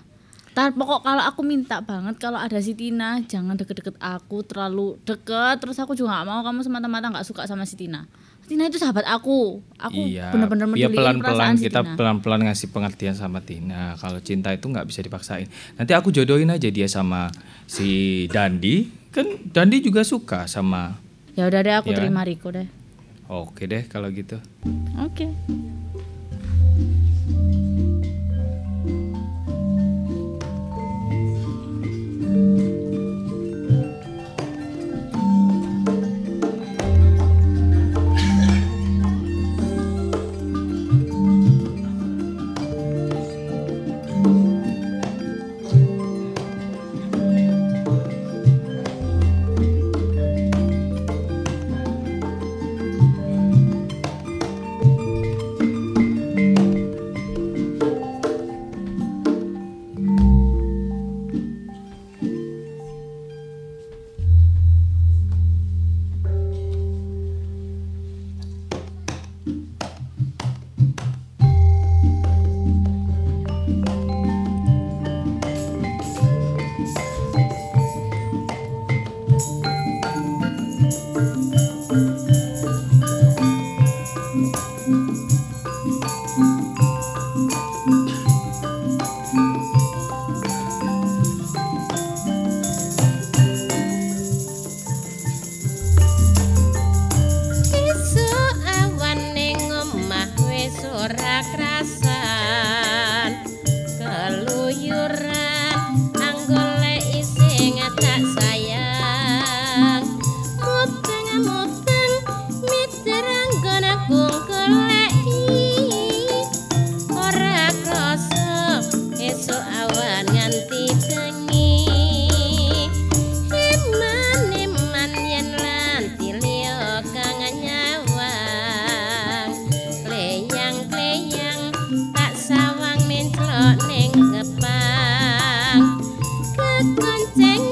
Tar pokok kalau aku minta banget kalau ada si Tina jangan deket-deket aku terlalu deket. Terus aku juga nggak mau kamu semata-mata nggak suka sama si Tina. Tina itu sahabat aku. Aku iya, benar-benar iya, pelan-pelan si kita pelan-pelan ngasih pengertian sama Tina. Kalau cinta itu nggak bisa dipaksain. Nanti aku jodohin aja dia sama si Dandi. Kan Dandi juga suka sama. Ya udah deh aku ya. Kan? terima Riko deh. Oke deh kalau gitu. Oke. good content.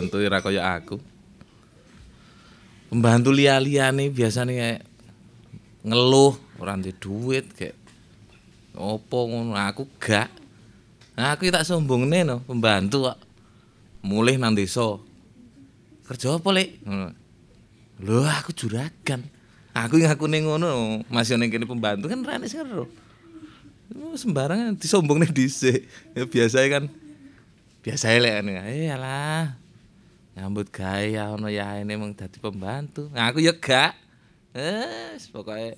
Pembantu ora kaya aku. Pembantu liya-liyane biasane kayak ngeluh ora ndek duit kayak opo ngono aku gak. Nah, aku tak sombongne no, pembantu kok. Mulih nang desa. Kerja apa, Lek? Ngono. Aku juragan. Aku ngakune ngono, masih ning kene pembantu kan rene sing ero. Oh, sembarangan disombongne dhisik. Ya biasa kan. Biasa lek kan. Eh alah. Nyambut gawe ya ono yaene mung dadi pembantu. Nah, aku ya gak. Eh, pokoke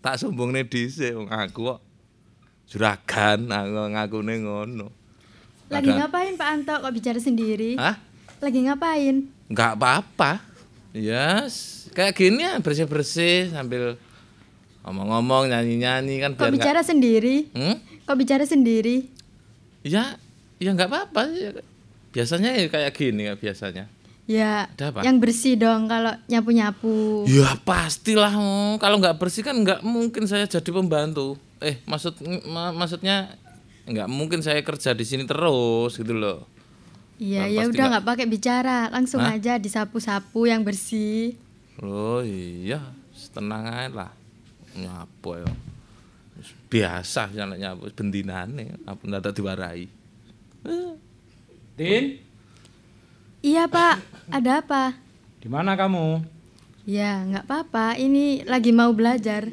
tak sombongne dhisik wong aku kok juragan aku ngakune ngono. Lagi ngapain Pak Anto kok bicara sendiri? Hah? Lagi ngapain? Enggak apa-apa. Ya, s- kayak gini ya bersih-bersih sambil ngomong-ngomong, nyanyi-nyanyi kan Kok bicara sendiri? Hmm? Kok bicara sendiri? Ya, ya nggak apa-apa. Ya, Biasanya ya kayak gini ya biasanya. Ya, Ada apa? yang bersih dong kalau nyapu-nyapu. Ya pastilah. Kalau nggak bersih kan nggak mungkin saya jadi pembantu. Eh, maksud ma- maksudnya nggak mungkin saya kerja di sini terus gitu loh. Iya, Kan ya udah nggak- pakai bicara, langsung Hah? aja disapu-sapu yang bersih. Oh iya, tenang aja lah. Nyapu ya. Biasa sih anak nyapu bendinane, apa ndak diwarai. Din, Iya Pak, ada apa? di mana kamu? Ya nggak apa-apa, ini lagi mau belajar.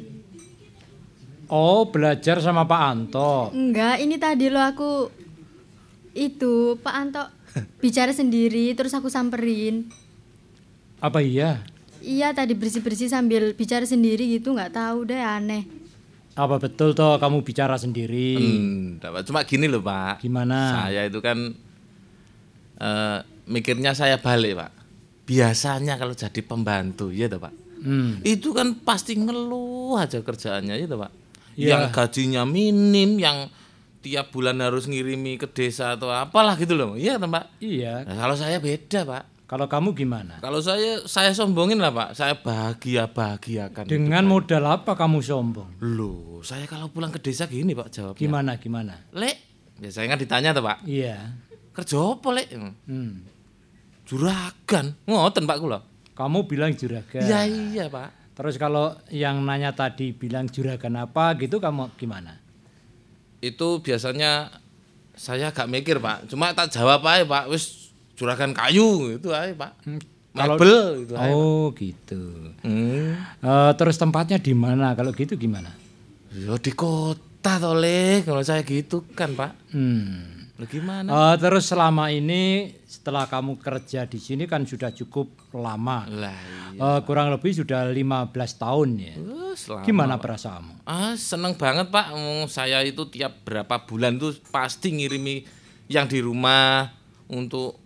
Oh, belajar sama Pak Anto. Enggak, ini tadi lo aku itu Pak Anto bicara sendiri, terus aku samperin. Apa iya? Iya tadi bersih-bersih sambil bicara sendiri gitu, nggak tahu deh aneh. Apa betul toh kamu bicara sendiri? Hmm, cuma gini loh, Pak. Gimana? Saya itu kan eh, mikirnya saya balik, Pak. Biasanya kalau jadi pembantu, ya toh, Pak. Hmm. Itu kan pasti ngeluh aja kerjaannya, ya toh, Pak. Iya. Yang gajinya minim, yang tiap bulan harus ngirimi ke desa atau apalah gitu loh. Iya, toh, Pak. Iya. Nah, kalau saya beda, Pak. Kalau kamu gimana? Kalau saya saya sombongin lah, Pak. Saya bahagia-bahagiakan. Dengan modal apa kamu sombong? Loh, saya kalau pulang ke desa gini, Pak, jawabnya. Gimana gimana? Lek, biasanya kan ditanya tuh, Pak. Iya. Kerja apa, Lek? Hmm. Juragan. Ngoten, Pak kula. Kamu bilang juragan. Iya, iya, Pak. Terus kalau yang nanya tadi bilang juragan apa gitu kamu gimana? Itu biasanya saya agak mikir, Pak. Cuma tak jawab aja, Pak. Wis juragan kayu gitu aja, Pak. Kalau- Mebel gitu aja. Pak. Oh gitu. Hmm. Eh, terus tempatnya di mana? Kalau gitu gimana? Ya di kota toh, Lek. Kalau saya gitu kan, Pak. Hmm. Lah gimana? Eh, terus selama ini setelah kamu kerja di sini kan sudah cukup lama. Lah Eh, kurang lebih sudah 15 tahun ya. Selama, Gimana Pak. perasaanmu? Ah, seneng banget Pak. Saya itu tiap berapa bulan tuh pasti ngirimi yang di rumah untuk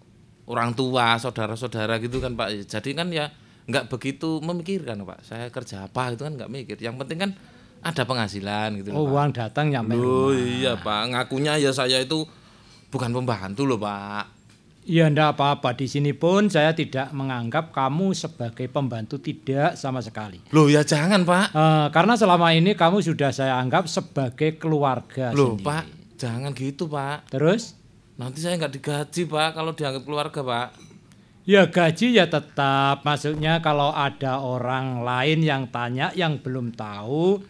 orang tua, saudara-saudara gitu kan Pak. Jadi kan ya nggak begitu memikirkan Pak. Saya kerja apa itu kan nggak mikir. Yang penting kan ada penghasilan gitu Oh, loh Pak. uang datang nyampe Loh, rumah. iya Pak. Ngakunya ya saya itu bukan pembantu loh Pak. Iya, enggak apa-apa. Di sini pun saya tidak menganggap kamu sebagai pembantu tidak sama sekali. Loh ya jangan Pak. Eh, karena selama ini kamu sudah saya anggap sebagai keluarga Loh sendiri. Pak, jangan gitu Pak. Terus? Nanti saya nggak digaji Pak kalau dianggap keluarga Pak. Ya gaji ya tetap. Maksudnya kalau ada orang lain yang tanya yang belum tahu,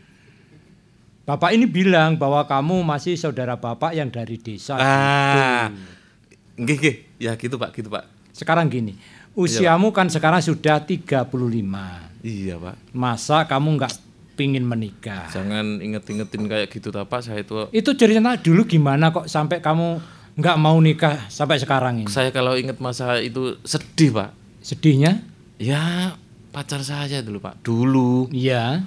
Bapak ini bilang bahwa kamu masih saudara Bapak yang dari desa. Ah. gitu. Nggih, nggih. Ya gitu, Pak, gitu, Pak. Sekarang gini, usiamu kan sekarang sudah 35. Iya, Pak. Masa kamu nggak pingin menikah? Jangan inget-ingetin kayak gitu, ta, Pak. Saya itu Itu cerita dulu gimana kok sampai kamu nggak mau nikah sampai sekarang ini? saya kalau inget masa itu sedih, Pak. Sedihnya? Ya, pacar saya dulu, Pak. Dulu. Iya.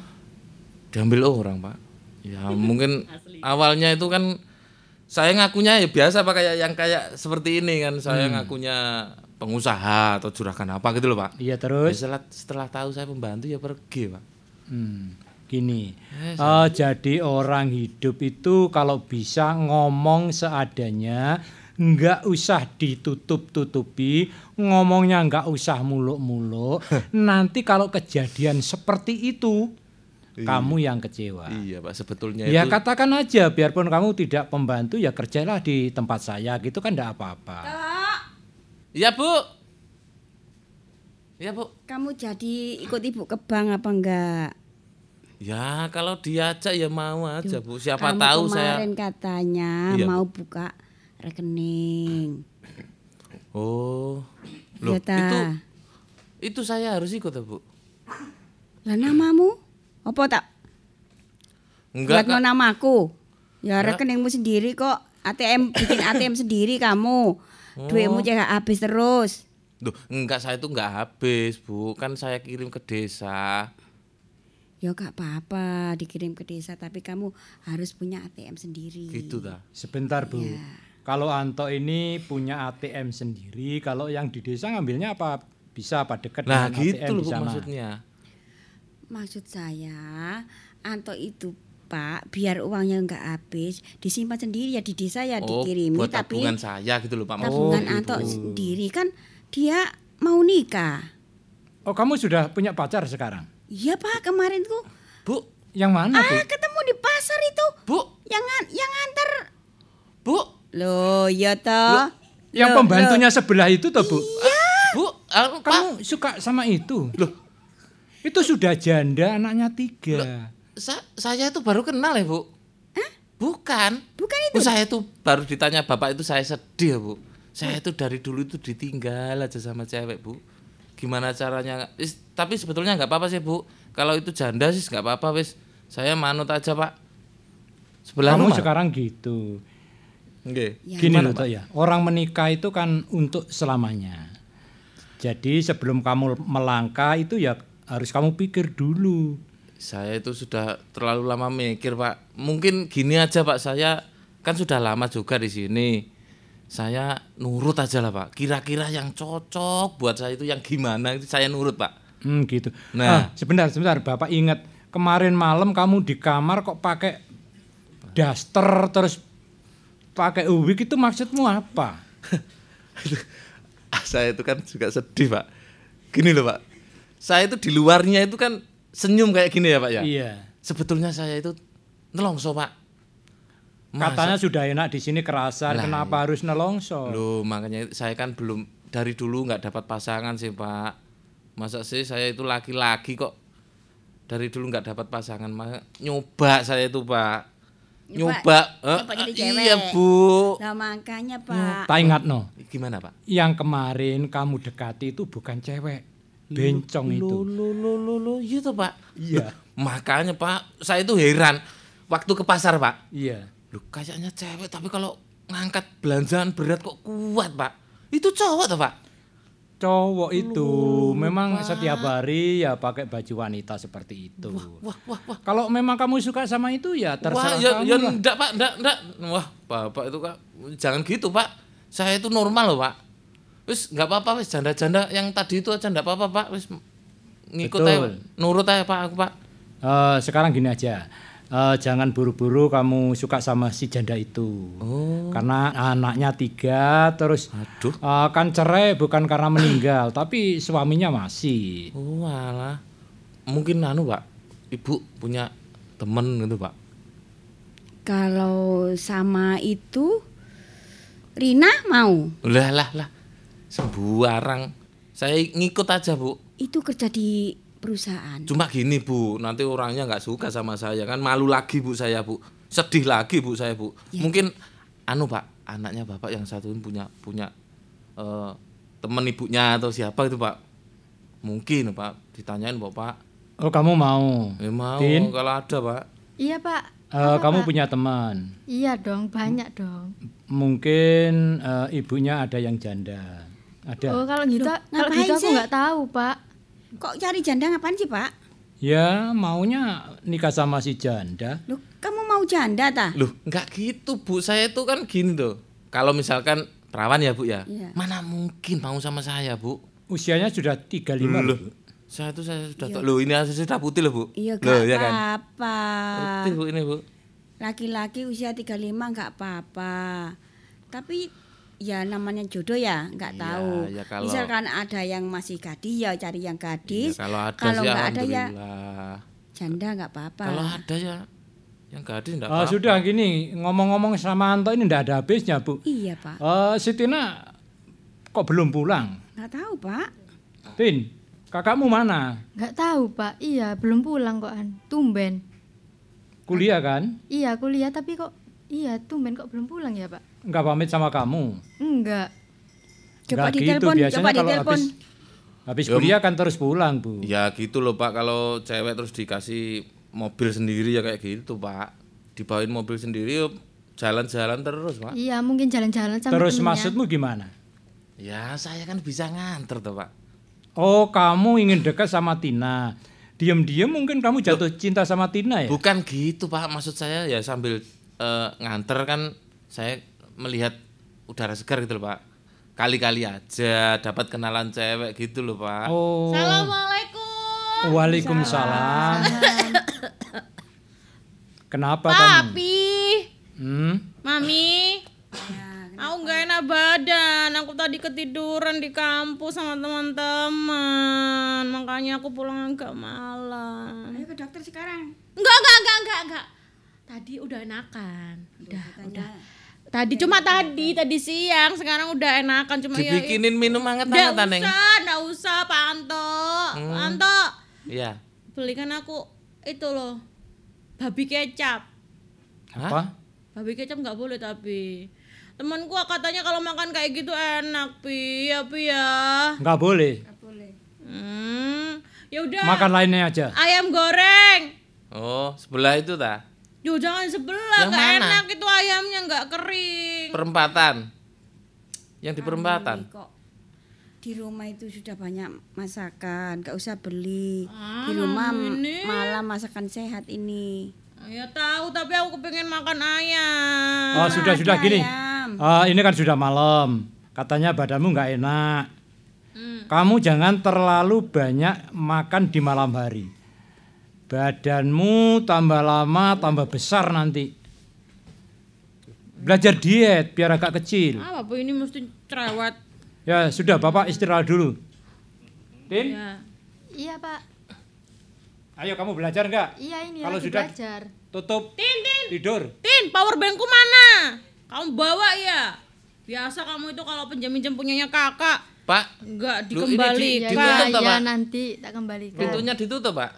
Diambil orang, Pak. Ya, mungkin awalnya itu kan saya ngakunya ya biasa Pak kayak yang kayak seperti ini kan. Saya Hmm. ngakunya pengusaha atau juragan apa gitu loh, Pak. Iya Ya, terus? setelah, setelah tahu saya pembantu ya pergi, Pak. Hmm, gini, Eh, eh, jadi orang hidup itu kalau bisa ngomong seadanya, nggak usah ditutup-tutupi, ngomongnya nggak usah muluk-muluk. Nanti kalau kejadian seperti itu. Kamu yang kecewa. Iya, Pak. Sebetulnya Ya itu katakan aja, biarpun kamu tidak pembantu, ya kerjalah di tempat saya, gitu kan enggak apa-apa. Iya, Bu. Iya, Bu. Kamu jadi ikut ibu ke bank apa enggak? Ya, kalau diajak ya mau aja, Bu. Siapa Kamu tahu saya kemarin katanya Iya, mau Bu. buka rekening. Oh. Loh, Iya, Ta. itu itu saya harus ikut, ya, Bu. Lah namamu? Apa tak Enggak, buat namaku? Ya Enggak. rekeningmu sendiri kok. ATM bikin ATM sendiri kamu. Oh. Duitmu jangan habis terus. Duh, enggak saya itu enggak habis, Bu. Kan saya kirim ke desa. Ya gak apa-apa dikirim ke desa tapi kamu harus punya ATM sendiri. Gitu ta. Sebentar Bu, Iya. kalau Anto ini punya ATM sendiri, kalau yang di desa ngambilnya apa bisa apa dekat Nah, dengan gitu ATM loh di sana? maksudnya. Maksud saya, Anto itu Pak, biar uangnya nggak habis, disimpan sendiri ya di desa ya Oh, dikirimi buat tapi tabungan saya gitu loh, Pak. tabungan Oh, Anto gitu. sendiri kan dia mau nikah. Oh, kamu sudah punya pacar sekarang? Iya Pak, kemarin tuh Bu, Yang mana, Bu? ah ketemu di pasar itu. Bu, Yang yang nganter. Bu. Loh, ya toh. Yang Loh, pembantunya sebelah itu toh, Bu? Bu, anu, Kamu suka sama itu? Loh. Itu sudah janda, anaknya tiga. Sa- saya itu baru kenal ya, Bu. Bukan. Bukan itu. saya itu baru ditanya Bapak itu saya sedih ya, Bu. Saya itu dari dulu itu ditinggal aja sama cewek, Bu. Gimana caranya? Is- tapi sebetulnya nggak apa-apa sih, Bu. Kalau itu janda sih nggak apa-apa, wis. Saya manut aja, Pak. Sebelah Kamu rumah. sekarang gitu. Nggih. Gini Gimana, loh, Tok, ya. Orang menikah itu kan untuk selamanya. Jadi sebelum kamu melangkah itu ya harus kamu pikir dulu. Saya itu sudah terlalu lama mikir, Pak. Mungkin gini aja, Pak. Saya kan sudah lama juga di sini. Saya nurut aja lah, Pak. Kira-kira yang cocok buat saya itu yang gimana itu saya nurut, Pak. Hmm, gitu. Nah. Ah, sebentar, sebentar. Bapak ingat kemarin malam kamu di kamar kok pakai daster terus pakai wig itu maksudmu apa? saya itu kan juga sedih, Pak. Gini loh, Pak. Saya itu di luarnya itu kan senyum kayak gini ya, Pak ya. Iya. Sebetulnya saya itu nelongso, Pak. Masa- Katanya sudah enak di sini kerasan, Lah, kenapa harus nelongso? Loh, makanya saya kan belum dari dulu nggak dapat pasangan sih, Pak. Masa sih saya itu laki-laki kok dari dulu nggak dapat pasangan, Maka nyoba saya itu, Pak. Nyoba, eh, nyoba jadi iya, cewek. Bu. Nah makanya Pak. Tak ingat no, Gimana, Pak? yang kemarin kamu dekati itu bukan cewek, bencong itu. Lo lo lo lo lo, iya toh, Pak. Iya. Makanya, Pak, saya itu heran waktu ke pasar, Pak. Iya. Loh, kayaknya cewek tapi kalau ngangkat belanjaan berat kok kuat, Pak. Itu cowok toh, Pak? Cowok itu memang setiap hari ya pakai baju wanita seperti itu. Wah, wah, wah. Kalau memang kamu suka sama itu ya terserah Wah, ya, kamu ya lah. enggak, Pak, enggak, enggak. Wah, Bapak itu, Kak, jangan gitu, Pak. Saya itu normal loh, Pak. Wis enggak apa-apa, wis janda-janda yang tadi itu aja enggak apa-apa, Pak. Wis ngikut Betul. aja, nurut aja, Pak, aku, Pak. Eh, sekarang gini aja, Eh, jangan buru-buru kamu suka sama si janda itu. Oh. Karena anaknya tiga, terus eh, kan cerai bukan karena meninggal, tapi suaminya masih. Oh, alah. Mungkin anu, Pak. Ibu punya temen gitu, Pak. Kalau sama itu Rina mau. Lah, lah, lah. Sembarang. Saya ngikut aja, Bu. Itu kerja di perusahaan. Cuma gini, Bu, nanti orangnya nggak suka sama saya kan malu lagi, Bu, saya, Bu. Sedih lagi, Bu, saya, Bu. Ya. Mungkin anu, Pak, anaknya Bapak yang satu ini punya punya eh, teman ibunya atau siapa itu, Pak. Mungkin, Pak, ditanyain, Bapak. Oh, kamu mau? Eh, mau Tin? kalau ada, Pak. Iya pak. Eh, Apa, kamu Pak? punya teman. Iya dong, banyak dong. Mungkin eh, ibunya ada yang janda. Ada. Oh kalau gitu, Loh, kalau ngapain gitu aku sih? nggak tahu pak. Kok cari janda ngapain sih, Pak? Ya, maunya nikah sama si janda. Loh, kamu mau janda ta? Loh, nggak gitu, Bu. Saya itu kan gini tuh. Kalau misalkan perawan ya, Bu ya. Iya. Mana mungkin mau sama saya, Bu? Usianya sudah 35 Loh, loh. Bu. Saya tuh saya sudah Iya. Loh, ini asli sudah putih loh, Bu. Iya, Loh, ya kan? apa-apa. Putih, Bu, ini, Bu. Laki-laki usia 35 nggak apa-apa. Tapi ya namanya jodoh ya, nggak Iya, tahu. ya kalau- Misalkan ada yang masih gadis ya cari yang gadis. Ya, kalau ada Kalau sih nggak ada ya janda nggak apa-apa. Kalau ada ya yang gadis enggak Oh, apa-apa. sudah gini, ngomong-ngomong sama Anto ini ndak ada habisnya, Bu. Iya, Pak. Eh, si Tina kok belum pulang? Nggak tahu, Pak. Tin, kakakmu mana? Nggak tahu pak. Iya belum pulang kok an. Tumben. Kuliah kan? Iya kuliah tapi kok iya tumben kok belum pulang ya pak? Enggak pamit sama kamu. Enggak. Coba Nggak ditelepon, gitu, biasanya coba kalau ditelepon. habis habis Ya, kuliah kan terus pulang, Bu. Ya gitu loh, Pak. Kalau cewek terus dikasih mobil sendiri ya kayak gitu, Pak. Dibawain mobil sendiri yuk jalan-jalan terus, Pak. Iya mungkin jalan-jalan sama Terus temennya. maksudmu gimana? Ya, saya kan bisa nganter tuh, Pak. Oh, kamu ingin dekat sama Tina. Diam-diam mungkin kamu jatuh cinta sama Tina ya? Bukan gitu, Pak. Maksud saya ya sambil eh, nganter kan saya melihat udara segar gitu loh, Pak. Kali-kali aja dapat kenalan cewek gitu loh, Pak. Oh. Assalamualaikum. Waalaikumsalam. Kenapa kamu? Papi, Hmm? mami. Aku nggak enak badan. Aku tadi ketiduran di kampus sama teman-teman. Makanya aku pulang agak malam. Ayo ke dokter sekarang. Enggak, enggak, enggak, enggak, enggak. Tadi udah enakan. Udah, udah. Tadi cuma tadi, tadi siang. Sekarang udah enakan. Cuma ya. Dibikinin minum Nggak hangat-hangatan, Neng. usah, nggak usah, Pak Anto. Hmm. Pak Anto, Iya. belikan aku itu loh, babi kecap. Apa? Babi kecap nggak boleh tapi. Temanku katanya kalau makan kayak gitu enak, pi, ya pi ya. Enggak boleh. Hmm, ya udah. Makan lainnya aja. Ayam goreng. Oh, sebelah itu ta? Yo jangan sebelah, Yang nggak mana? enak itu ayamnya nggak kering. Perempatan. Yang di perempatan. Kok di rumah itu sudah banyak masakan, gak usah beli. Ah, di rumah ini. malah masakan sehat ini. Ya tahu, tapi aku kepengen makan ayam. Oh, sudah sudah ada gini. ayam. Ah, ini kan sudah malam. Katanya badanmu nggak enak. Kamu jangan terlalu banyak makan di malam hari. Badanmu tambah lama tambah besar nanti. Belajar diet biar agak kecil. Apa bu ini mesti cerewet? Ya sudah, Bapak istirahat dulu. Tin, Ya. Iya pak. ayo kamu belajar nggak? Iya ini Kalau lagi sudah belajar. tutup Tin, tin, tidur. tin, power bankku mana? Kamu bawa ya? Biasa kamu itu kalau pinjam-pinjam punyanya kakak, Pak, nggak Lu, ini di- dikembalikan. Ya, Ditutup, ya, ya Pak? nanti tak kembalikan. pintunya ditutup, Pak.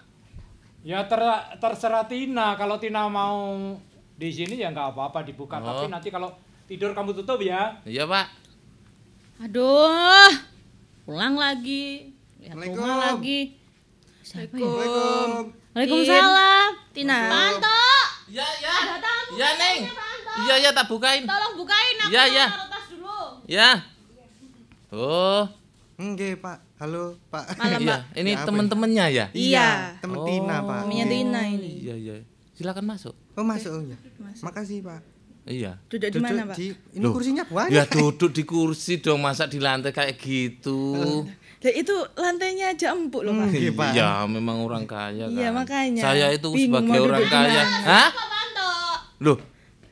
Ya ter- terserah Tina. Kalau Tina mau di sini ya nggak apa-apa dibuka. Oh. Tapi nanti kalau tidur kamu tutup ya. Iya, Pak. Aduh, pulang lagi. Lihat rumah Assalamualaikum. lagi. Siapa ya? Waalaikumsalam. Waalaikumsalam. Tina. Panto, Ya, ya. ada tamu. Ya, Neng. Iya, ya tak bukain. Tolong bukain aku Ya, mau ya. taruh tas dulu. Ya. Oh, Enggak, Pak. Halo, Pak. Malam, iya. Pak. Ini Ya, apa teman-temannya ya? Iya. Temen Tina, Pak. Namanya Tina ini. Iya, iya. Silakan masuk. Oh, masuk oh, ya. Makasih, Pak. Iya. Duduk di mana, Pak? di ini Loh, kursinya banyak. Ya duduk di kursi dong, masa di lantai kayak gitu. Ya itu lantainya aja empuk loh, Pak. Iya, Pak. Iya, memang orang kaya kan. Iya, makanya. Saya itu Bingung sebagai orang kaya. Hah? Loh,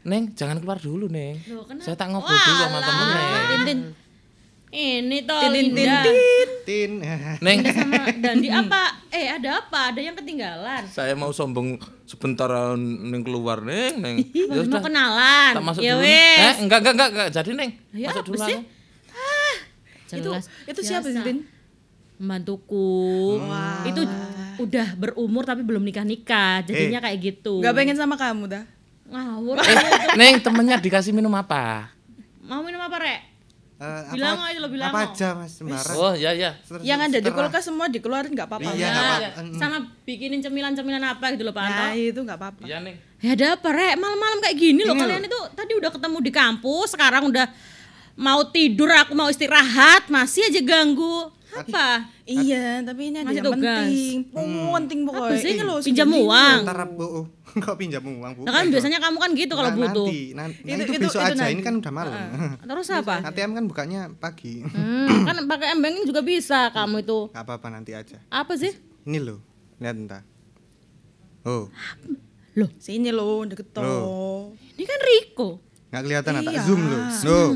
Neng, jangan keluar dulu, Neng. Loh, kenapa? Saya tak ngobrol dulu sama temen, Neng. Tintin. Ini toh Tin, tin, tin, Linda. tin. Tin. Neng, sama Dandi apa? Eh ada apa? Ada yang ketinggalan. saya mau sombong sebentar Neng keluar, Neng, Neng. Mau, Ya mau sudah, kenalan. tak masuk ya dulu. Eh, enggak, enggak, enggak, enggak. Jadi, Neng. Ya, masuk dulu. sih? aku. Itu Jelas. itu siapa sih. Tin? Pembantuku. Itu udah berumur tapi belum nikah-nikah. Jadinya kayak gitu. Gak pengen sama kamu dah. ngawur. Neng temennya dikasih minum apa? Mau minum apa, Rek? Eh, Bilang apa, aja lo bilang. apa aja mas sembarang. Oh ya ya. Yang ada di kulkas semua dikeluarin nggak apa-apa. Iya, Ya, apa-apa. Mm. sama bikinin cemilan-cemilan apa gitu loh, Pak Anto. Nah, itu nggak apa-apa. Iya Neng. Ya ada apa, Rek? Malam-malam kayak gini loh. Ini Kalian itu tadi udah ketemu di kampus, sekarang udah mau tidur, aku mau istirahat, masih aja ganggu. Apa? Iya, tapi ini ada Masih yang tugas. penting. Penting pokoknya. Apa sih? Ini loh, Pinjam uang. Kok pinjam uang bu? Nah kan biasanya kamu kan gitu kalau Nah, butuh. Nanti, nan- nah, Itu- itu, besok itu aja. nanti. Ini kan udah malam. Terus apa? ATM kan bukanya pagi. Hmm, kan pakai M-Banking juga bisa kamu itu. Gak apa-apa nanti aja. Apa sih? Ini loh, lihat entah. Oh, Sini loh, deket. Loh. Ini kan Riko. nggak kelihatan tak Iya. zoom loh. Loh,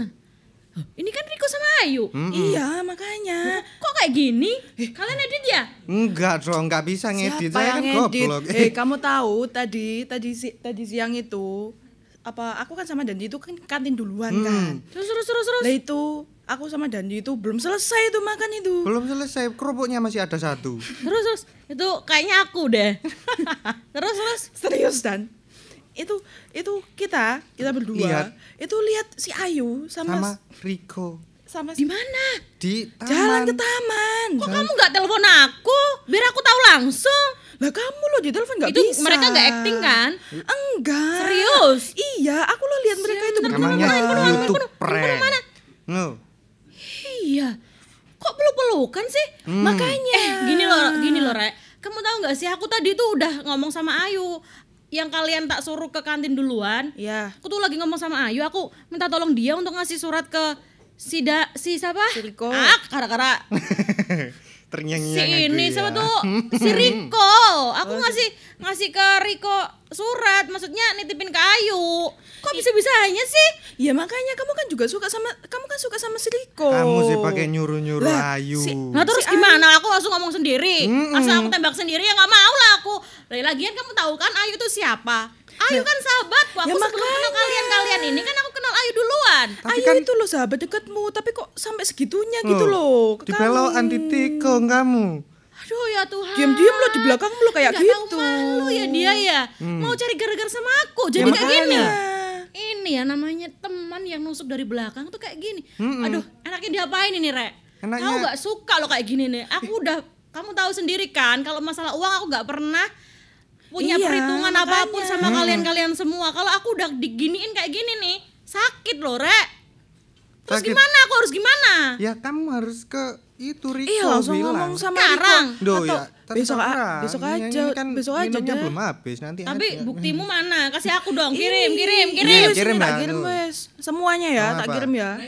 Ini kan Riko sama Ayu. Iya, makanya. Kok kayak gini? Kalian edit ya? enggak dong, nggak bisa ngedit. Siapa Saya yang kan ngedit? goblok. Eh, kamu tahu tadi tadi si- tadi siang itu apa aku kan sama Dandi itu kan kantin duluan Hmm. kan. Terus terus terus terus. Lah itu aku sama Dandi itu belum selesai itu makan itu. Belum selesai, kerupuknya masih ada satu. Terus terus. Itu kayaknya aku deh. terus terus. Serius Dan? Itu itu kita kita berdua Lihat. itu lihat si Ayu sama Sama Riko. sama Di mana? Di taman. jalan ke taman. Kok kamu nggak telepon aku? Biar aku tahu langsung. Lah kamu lo di telepon nggak Itu bisa. mereka nggak acting kan? Enggak. Serius? Iya, aku lo lihat mereka itu berdua. Namanya YouTube prank. No. Iya. Kok peluk-pelukan sih? Makanya. Eh, gini loh, gini loh, Rek. Kamu tahu nggak sih aku tadi tuh udah ngomong sama Ayu yang kalian tak suruh ke kantin duluan. Iya. Aku tuh lagi ngomong sama Ayu, aku minta tolong dia untuk ngasih surat ke si da, si siapa? Si Riko. Ah, kara-kara Terngiang si ini siapa tuh? Si Riko. Aku ngasih ngasih ke Riko surat, maksudnya nitipin ke Ayu. Kok bisa-bisanya sih? Ya makanya kamu kan juga suka sama kamu kan suka sama si Riko. Kamu sih pakai nyuruh-nyuruh Lah, Ayu. si- Nah terus gimana? Aku langsung ngomong sendiri. Masa aku tembak sendiri ya nggak mau lah aku. Lah, Lagian kamu tahu kan Ayu itu siapa? Ayu kan sahabatku. Aku Ya sebelum kenal kalian-kalian ini kan aku kenal Ayu duluan. Ayu itu loh sahabat dekatmu, tapi kok sampai segitunya gitu loh. Di di tikung kamu. Aduh ya Tuhan. Diam-diam lo di belakangmu lo kayak Nggak gitu. tahu malu ya dia ya. Mau cari gara-gara sama aku. Jadi Ya kayak gini. makanya. Ini ya namanya teman yang nusuk dari belakang tuh kayak gini. Aduh, enaknya diapain ini, Rek? Enaknya- Aku nggak suka lo kayak gini nih. Aku udah kamu tahu sendiri kan kalau masalah uang aku nggak pernah punya Iya, perhitungan makanya. apa pun sama kalian-kalian semua. Kalau aku udah diginiin kayak gini nih, sakit loh, Rek. Terus Sakit. gimana? Aku harus gimana? Ya kamu harus ke itu Riko Iya langsung bilang. ngomong sama Sekarang. Riko. Duh Atau ya, tapi besok a- besok aja, ini kan besok aja minumnya deh. belum habis nanti Tapi aja. buktimu mana? Kasih aku dong. Kirim, kirim, kirim. Iya, Kirim tak ya, kirim wes. Semuanya ya, tak kirim ya.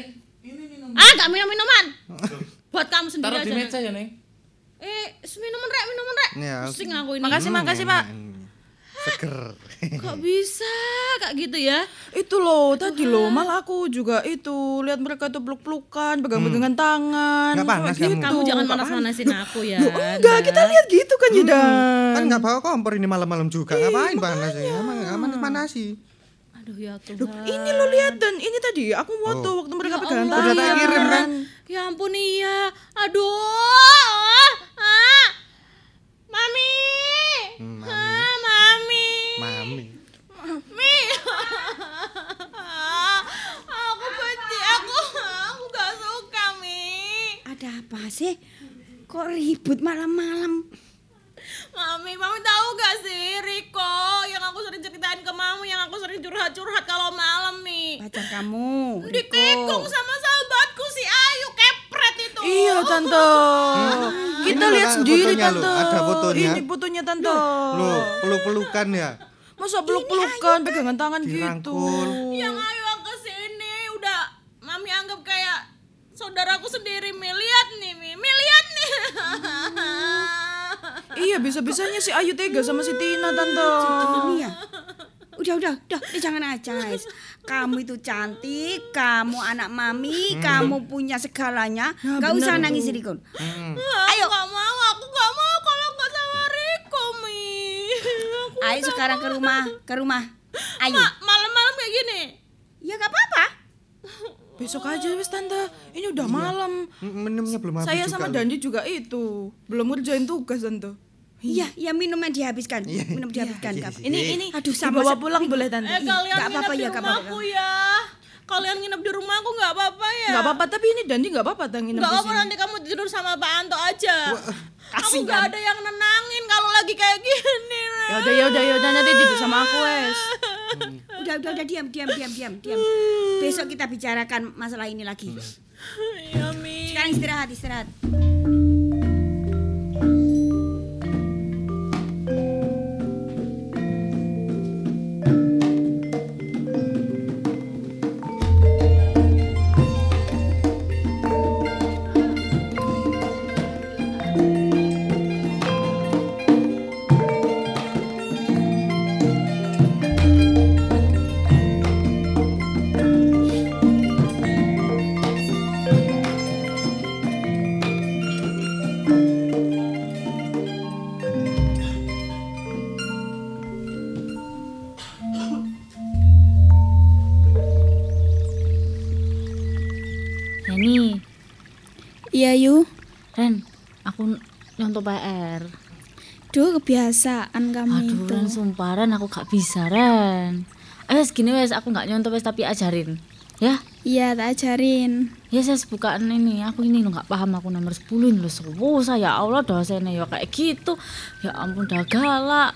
Ah, gak minum-minuman. Buat kamu sendiri Taruh aja. di Nek. meja ya, Neng. Eh, minuman rek, minuman rek. Ya, Pusing aku ini. Makasih, makasih, Pak. Seger. Kok bisa kayak gitu ya? Itu loh, tadi loh, malah aku juga itu lihat mereka tuh peluk-pelukan, pegang-pegangan tangan. Nggak panas Kayak kamu? Kamu jangan manas-manasin aku ya. Loh, enggak, kita lihat gitu kan, Jidan. Kan nggak bawa kompor ini malam-malam juga. Ngapain panas ya? Panas-manasi. Aduh ya Tuhan. Loh, ini lo lihat dan ini tadi aku foto waktu mereka pegangan Allah. tangan. Udah tak kirim kan? Ya ampun iya. Aduh. Ah. Mami. Hmm, mami. Ah, mami. Mami. Mi. aku benci aku. Aku gak suka, Mi. Ada apa sih? Kok ribut malam-malam? Mami, Mami tahu gak sih Riko yang aku sering ceritain ke Mami yang aku sering curhat-curhat kalau malam Mi. Pacar kamu. Ditikung sama sahabatku si Ayu kepret itu. Iya, Tante. Kita Ini loh, lihat sendiri, loh, Tante. ada fotonya. Ini fotonya, Tante. Loh, peluk-pelukan ya. Masa peluk-pelukan, pegangan tangan gitu. Dirangkul. Yang Ayu yang ke sini udah Mami anggap kayak saudaraku sendiri Mi. Lihat nih Mi, Mi lihat nih. Iya, bisa-bisanya si Ayu tega sama si Tina, Tante. Iya. Udah, udah, udah, udah jangan aja, guys. Kamu itu cantik, kamu anak mami, kamu punya segalanya. Ya, Gak usah itu. nangis, Rikon. Ayo. Aku gak mau, aku gak mau kalau gak sama Riko Mi. Aku Ayo sekarang mau. ke rumah, ke rumah. Ayo. Ma- malam-malam kayak gini. Ya gak apa-apa. Besok aja wis tante. Ini udah malam. M- Minumnya belum habis Saya juga sama loh. Dandi juga itu. Belum ngerjain tugas tante. Iya, ya minumnya dihabiskan. Minum dihabiskan. Iya, nggak apa. Ini ini Aduh, sama dibawa pulang boleh tante. Eh, kalian Nggak nggak apa-apa ya, nggak apa-apa. ya. Kalian nginep di rumahku nggak apa-apa ya? Nggak apa-apa tapi ini Dandi nggak apa-apa tang nginep Nggak di apa sini. nanti kamu tidur sama Pak Anto aja. Aku kasihan. nggak ada yang nenangin kalau lagi kayak gini. Ya udah ya udah ya udah nanti tidur sama aku wes. Udah, udah, udah diam, diam, diam, diam, diam. Besok kita bicarakan masalah ini lagi. Mi. Sekarang istirahat, istirahat. Iya Yu, Ren, aku nyontoh PR. duh kebiasaan kamu Aduh, itu. Ren, sumpah Ren, aku gak bisa, Ren. Ayo segini wes, aku gak nyontoh wes tapi ajarin. Ya, Iya, tak ajarin. ya saya bukaan ini, aku ini lo gak paham aku nomor 10 ini lo susah ya Allah dosennya ya kayak gitu. Ya ampun dah galak.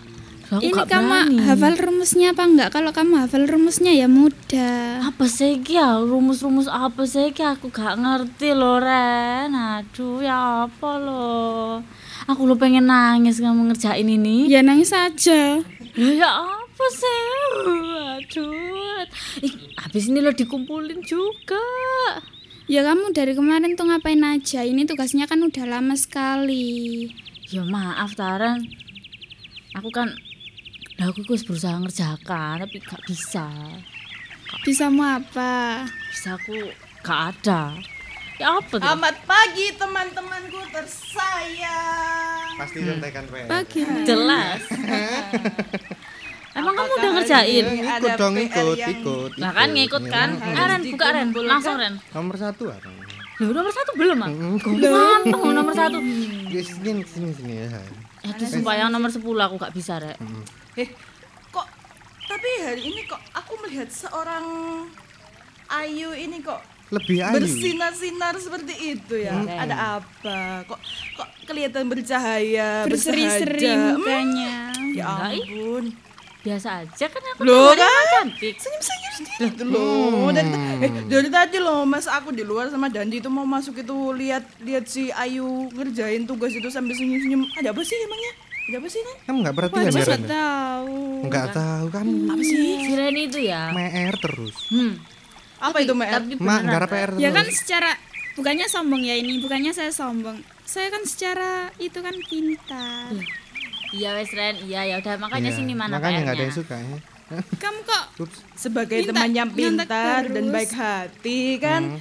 Aku Ini kamu berani. hafal rumusnya apa enggak? Kalau kamu hafal rumusnya ya mudah. apa sih ya rumus-rumus apa sih aku gak ngerti loh Ren aduh ya apa loh aku lo pengen nangis kamu ngerjain ini Ya nangis aja. ya, ya apa sih aduh Ih, habis ini lo dikumpulin juga Ya kamu dari kemarin tuh ngapain aja? Ini tugasnya kan udah lama sekali. ya maaf Taran aku kan lah aku harus berusaha ngerjakan tapi gak bisa Bisa mau apa? bisa aku gak ada ya apa tuh Selamat pagi teman-temanku tersayang. Pasti contekan PR. Pagi. jelas Emang kamu udah ngerjain? Ikut dong, ikut, ikut. Nah kan ngikut kan? Ah, Ren, buka Ren, langsung Ren. Nomor satu apa? Loh, nomor satu belum ah? Gampang loh nomor satu. Sini, sini, sini ya. Aduh, sumpah yang nomor 10 aku gak bisa, Rek. Eh, kok tapi hari ini kok aku melihat seorang Ayu ini kok Lebih ayu. bersinar-sinar seperti itu ya. Hmm. Ada apa? Kok kok kelihatan bercahaya, Berseri-seri? Hmm, mukanya. Ya Enggak, ih. ampun. Biasa aja kan aku Loh kan? cantik. Senyum-senyum sedikit gitu loh. Dari, eh, dari tadi loh Mas aku di luar sama Dandi itu mau masuk itu lihat lihat si Ayu ngerjain tugas itu sambil senyum-senyum. Ada apa sih emangnya? Ada apa sih kan? Kamu nggak perhatian ya, Masa Ren? tahu. Nggak tahu kamu. Apa sih? Si Ren itu ya. PR terus. Hmm. Apa itu Mer? Tapi Mak, beneran, gara Rek. PR terus. Ya kan secara bukannya sombong ya ini, bukannya saya sombong. Saya kan secara itu kan pintar. Iya wes Ren, iya ya udah makanya Iya, sini mana Makanya nggak ada yang suka ya. Kamu kok Ups. sebagai Minta- teman yang pintar dan baik hati kan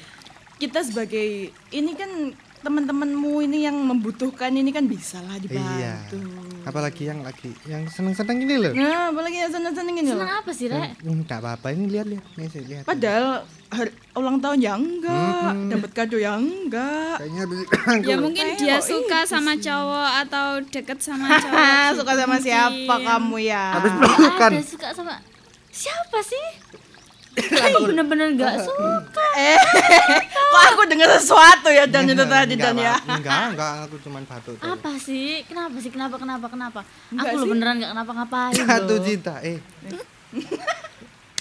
kita sebagai ini kan teman-temanmu ini yang membutuhkan ini kan bisa lah Iya. dibantu. Apalagi yang lagi yang seneng-seneng ini loh. Nah, apalagi yang seneng-seneng ini loh. Seneng apa sih, Rek? Hmm, Nggak apa-apa ini lihat-lihat. Nih sih lihat. Padahal hari, ulang tahun ya enggak, dapat kado ya enggak. Kayaknya habis ya mungkin Kayak dia kok suka sama sih. cowok atau deket sama cowok. Suka sama siapa kamu ya? habis pelukan. Ada suka sama siapa sih? Aku bener-bener gak suka. Eh, kok aku dengar sesuatu ya dan itu tadi dan ya. apa- Enggak, enggak aku cuman batuk. Apa sih? Kenapa sih? Kenapa? Kenapa? Kenapa? Enggak aku lo beneran gak kenapa-ngapain Jatuh loh. cinta. Eh,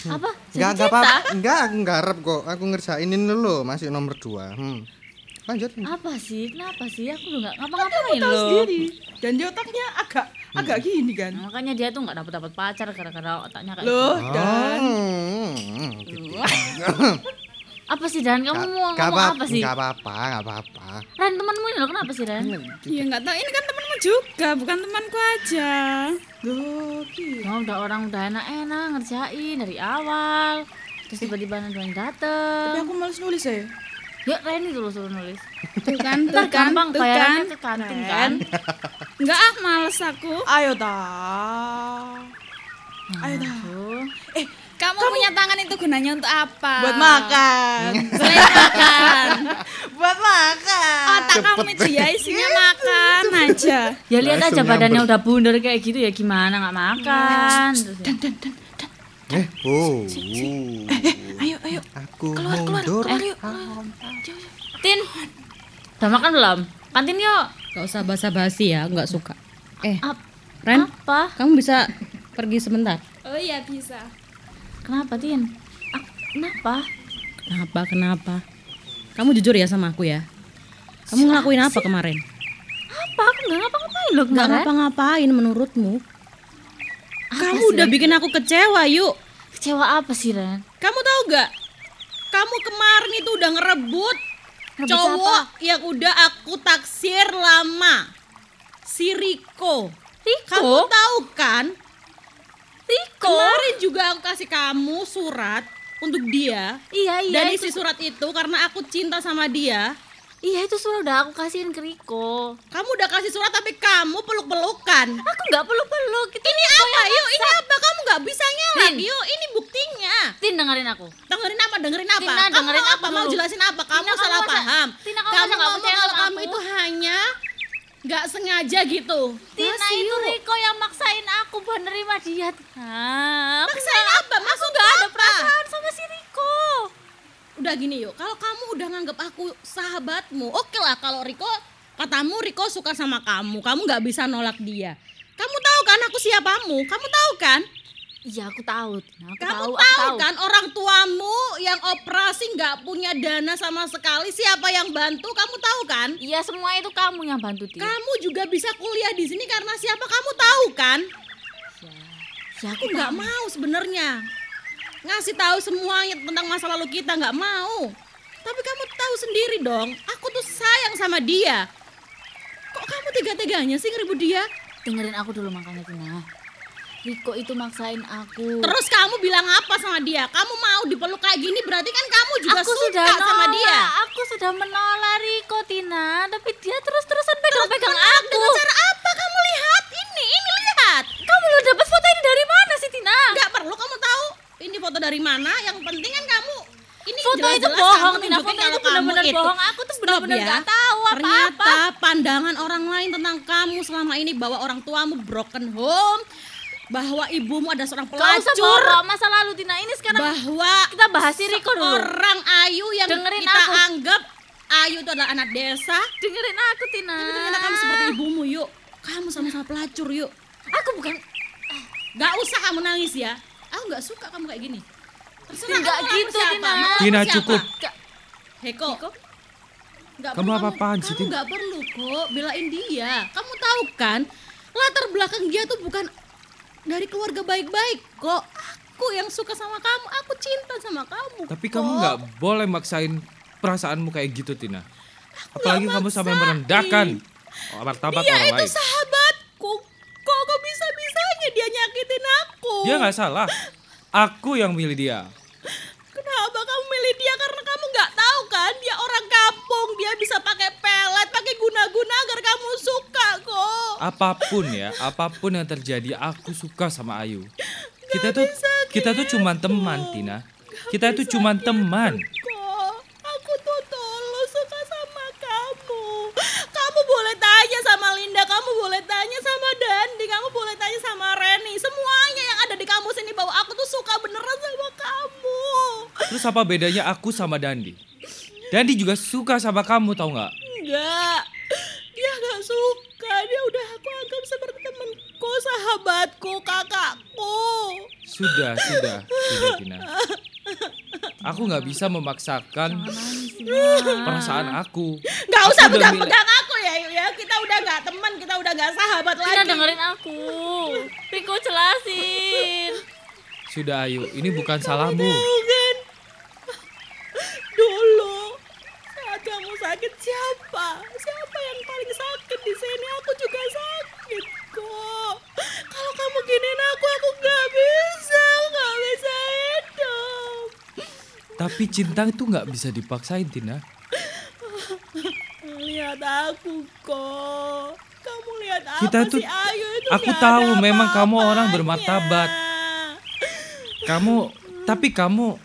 Apa? enggak Jatuh enggak cinta? apa-apa. Enggak, aku ngarep kok. Aku ngerjainin dulu masih nomor 2. Hmm. Lanjut. Apa sih? Kenapa sih? Aku lo gak ngapa-ngapain Tahu loh. sendiri. Dan dia otaknya agak agak gini kan. Nah, makanya dia tuh gak dapat dapat pacar gara-gara otaknya kayak Loh, gitu. dan Hmm. Apa sih Dan? Kamu mau Nggak ngomong apa sih? Enggak apa-apa, enggak apa-apa. Ren temanmu ini loh kenapa sih Ren? Ya nggak tahu. Ini kan temanmu juga, bukan temanku aja. Loh. Mau udah orang udah enak-enak ngerjain dari awal. Terus tiba-tiba ada yang Tapi dateng. aku males nulis ya. Ya Ren itu loh suruh nulis. Tuh kan, tuh kan, gampang tuh kan. ke kantin kan. Enggak ah, males aku. Ayo ta. Ayo ta. Aduh. Eh, Kamu kamu, punya tangan itu gunanya untuk apa? Buat makan. Selain makan. Buat makan. Otak kamu itu ya isinya makan aja. Ya lihat aja Langsung badannya nyamber. udah bundar kayak gitu ya gimana nggak makan. Ya. Eh, oh. Ayo, ayo. Aku Keluar, keluar, mundur. keluar yuk. Tin, udah makan belum? Kantin yuk. Gak usah basa-basi ya, nggak suka. Eh, Ap- Ren, apa? kamu bisa pergi sebentar. Oh iya bisa. Kenapa Tin? Ah, kenapa? Kenapa? Kenapa? Kamu jujur ya sama aku ya. Kamu ngelakuin apa kemarin? Apa? Aku nggak ngapa-ngapain loh Gak kemarin. ngapa-ngapain menurutmu. Apa Kamu sih, udah Ren? bikin aku kecewa, yuk. Kecewa apa sih Ren? Kamu tahu gak? Kamu kemarin itu udah ngerebut Ngerebut cowok yang udah aku taksir lama. Si Riko. Riko? Kamu tahu kan? Riko? Kemarin juga aku kasih kamu surat untuk dia. Iya iya. Dan itu isi surat itu karena aku cinta sama dia. Iya itu surat udah aku kasihin ke Riko. Kamu udah kasih surat tapi kamu peluk-pelukan. Aku nggak peluk-peluk. Itu Ini apa? Yuk, ini apa? Kamu nggak bisa. Tin. Yuk, ini buktinya. Tin dengerin aku. Dengerin apa? Dengerin apa? Tina, kamu dengerin aku apa? Mau jelasin apa? Kamu Tina, kamu salah masa- paham. Tina, kamu kamu ngomong percaya kalau sama kamu aku? itu hanya nggak sengaja gitu. Tina Masih, itu yuk. Riko yang maksain aku buat nerima dia. Nah, aku Maksain apa? Maksud Aku nggak ada perasaan sama si Riko. Udah gini yuk, kalau kamu udah nganggap aku sahabatmu, oke lah kalau Riko katamu Riko suka sama kamu, kamu nggak bisa nolak dia. Kamu tahu kan aku siapamu? Kamu tahu kan? Iya aku tahu. Aku Kamu tahu. tahu, aku tahu. kan orang tuamu yang operasi nggak punya dana sama sekali siapa yang bantu? Kamu tahu kan? Iya semua itu kamu yang bantu Tin. Kamu juga bisa kuliah di sini karena siapa? Kamu tahu kan? Ya Aku nggak mau sebenarnya ngasih tahu semuanya tentang masa lalu kita nggak mau. Tapi kamu tahu sendiri dong, aku tuh sayang sama dia. Kok kamu tega-teganya sih ngerebut dia? dengerin aku dulu makanya Tina. Riko itu maksain aku. Terus kamu bilang apa sama dia? Kamu mau dipeluk kayak gini berarti kan kamu juga aku suka sudah sama nolak, dia. Aku sudah menolak Riko Tina, tapi dia terus-terusan pegang-pegang Menolak aku. Dengan cara apa kamu lihat? Ini, ini lihat. Kamu lo dapat foto ini dari mana sih Tina? Nggak perlu kamu tahu ini foto dari mana. Yang penting kan kamu ini Foto itu bohong, Tina. Foto itu benar-benar bohong. Aku tuh benar-benar ya. nggak tahu apa-apa. Ternyata pandangan orang lain tentang kamu selama ini bahwa orang tuamu broken home, bahwa ibumu ada seorang Gak usah pelacur, masa lalu Tina. Ini sekarang bahwa kita bahas si Riko dulu. Orang Ayu yang Dengerin kita aku. anggap Ayu itu adalah anak desa. dengerin aku Tina. Tapi ternyata kamu seperti ibumu yuk. Kamu sama-sama pelacur yuk. Aku bukan Gak usah kamu nangis ya. Aku gak suka kamu kayak gini. Terserah Nggak gitu, siapa, Tina. mau Tina, siapa. cukup. Gak- Heko. Nggak Kamu perlu apa-apaan kamu, sih, Kamu Tin? gak perlu kok belain dia. Kamu tahu kan latar belakang dia tuh bukan dari keluarga baik-baik kok. Aku yang suka sama kamu, aku cinta sama kamu. Tapi kok. kamu nggak boleh maksain perasaanmu kayak gitu, Tina. Apalagi kamu sampai merendahkan martabat Dia orang itu lain. Sahabatku. Kok kok bisa-bisanya dia nyakitin aku? Dia nggak salah. Aku yang milih dia. Kenapa kamu milih dia? Karena kamu nggak tahu kan dia orang kampung, dia bisa pakai pelet, pakai guna-guna agar kamu suka kok. Apa pun ya, apa pun yang terjadi, aku suka sama Ayu. Kita tuh kita tuh cuman teman, Tina. Kita itu cuman teman. Kok aku tuh tulus suka sama kamu. Kamu boleh tanya sama Linda, kamu boleh tanya sama Dandi, kamu boleh tanya sama Reni. Semuanya yang ada di kampus ini bahwa aku tuh suka beneran sama kamu. Terus apa bedanya aku sama Dandi? Dandi juga suka sama kamu, tau nggak? Enggak. Dia gak suka. Dia udah aku anggap seperti temanku, sahabatku, kakakku. Sudah, sudah, sudah, Tina. Aku nggak bisa memaksakan perasaan aku. Gak Aku usah pegang-pegang aku ya, ya. Kita udah gak teman, kita udah gak sahabat Tina lagi. dengerin aku. Riko jelasin. Sudah, Ayu. Ini bukan salahmu. Bukan. Dulu saat kamu sakit siapa? Siapa yang paling sakit di sini? Aku juga sakit kok. Kalau kamu giniin aku, aku nggak bisa, nggak bisa hidup. Tapi cinta itu nggak bisa dipaksain, Tina. Lihat aku kok. Kamu lihat apa Kita tuh- sih Ayu itu Aku tahu ada memang kamu orang bermartabat. Kamu Tapi kamu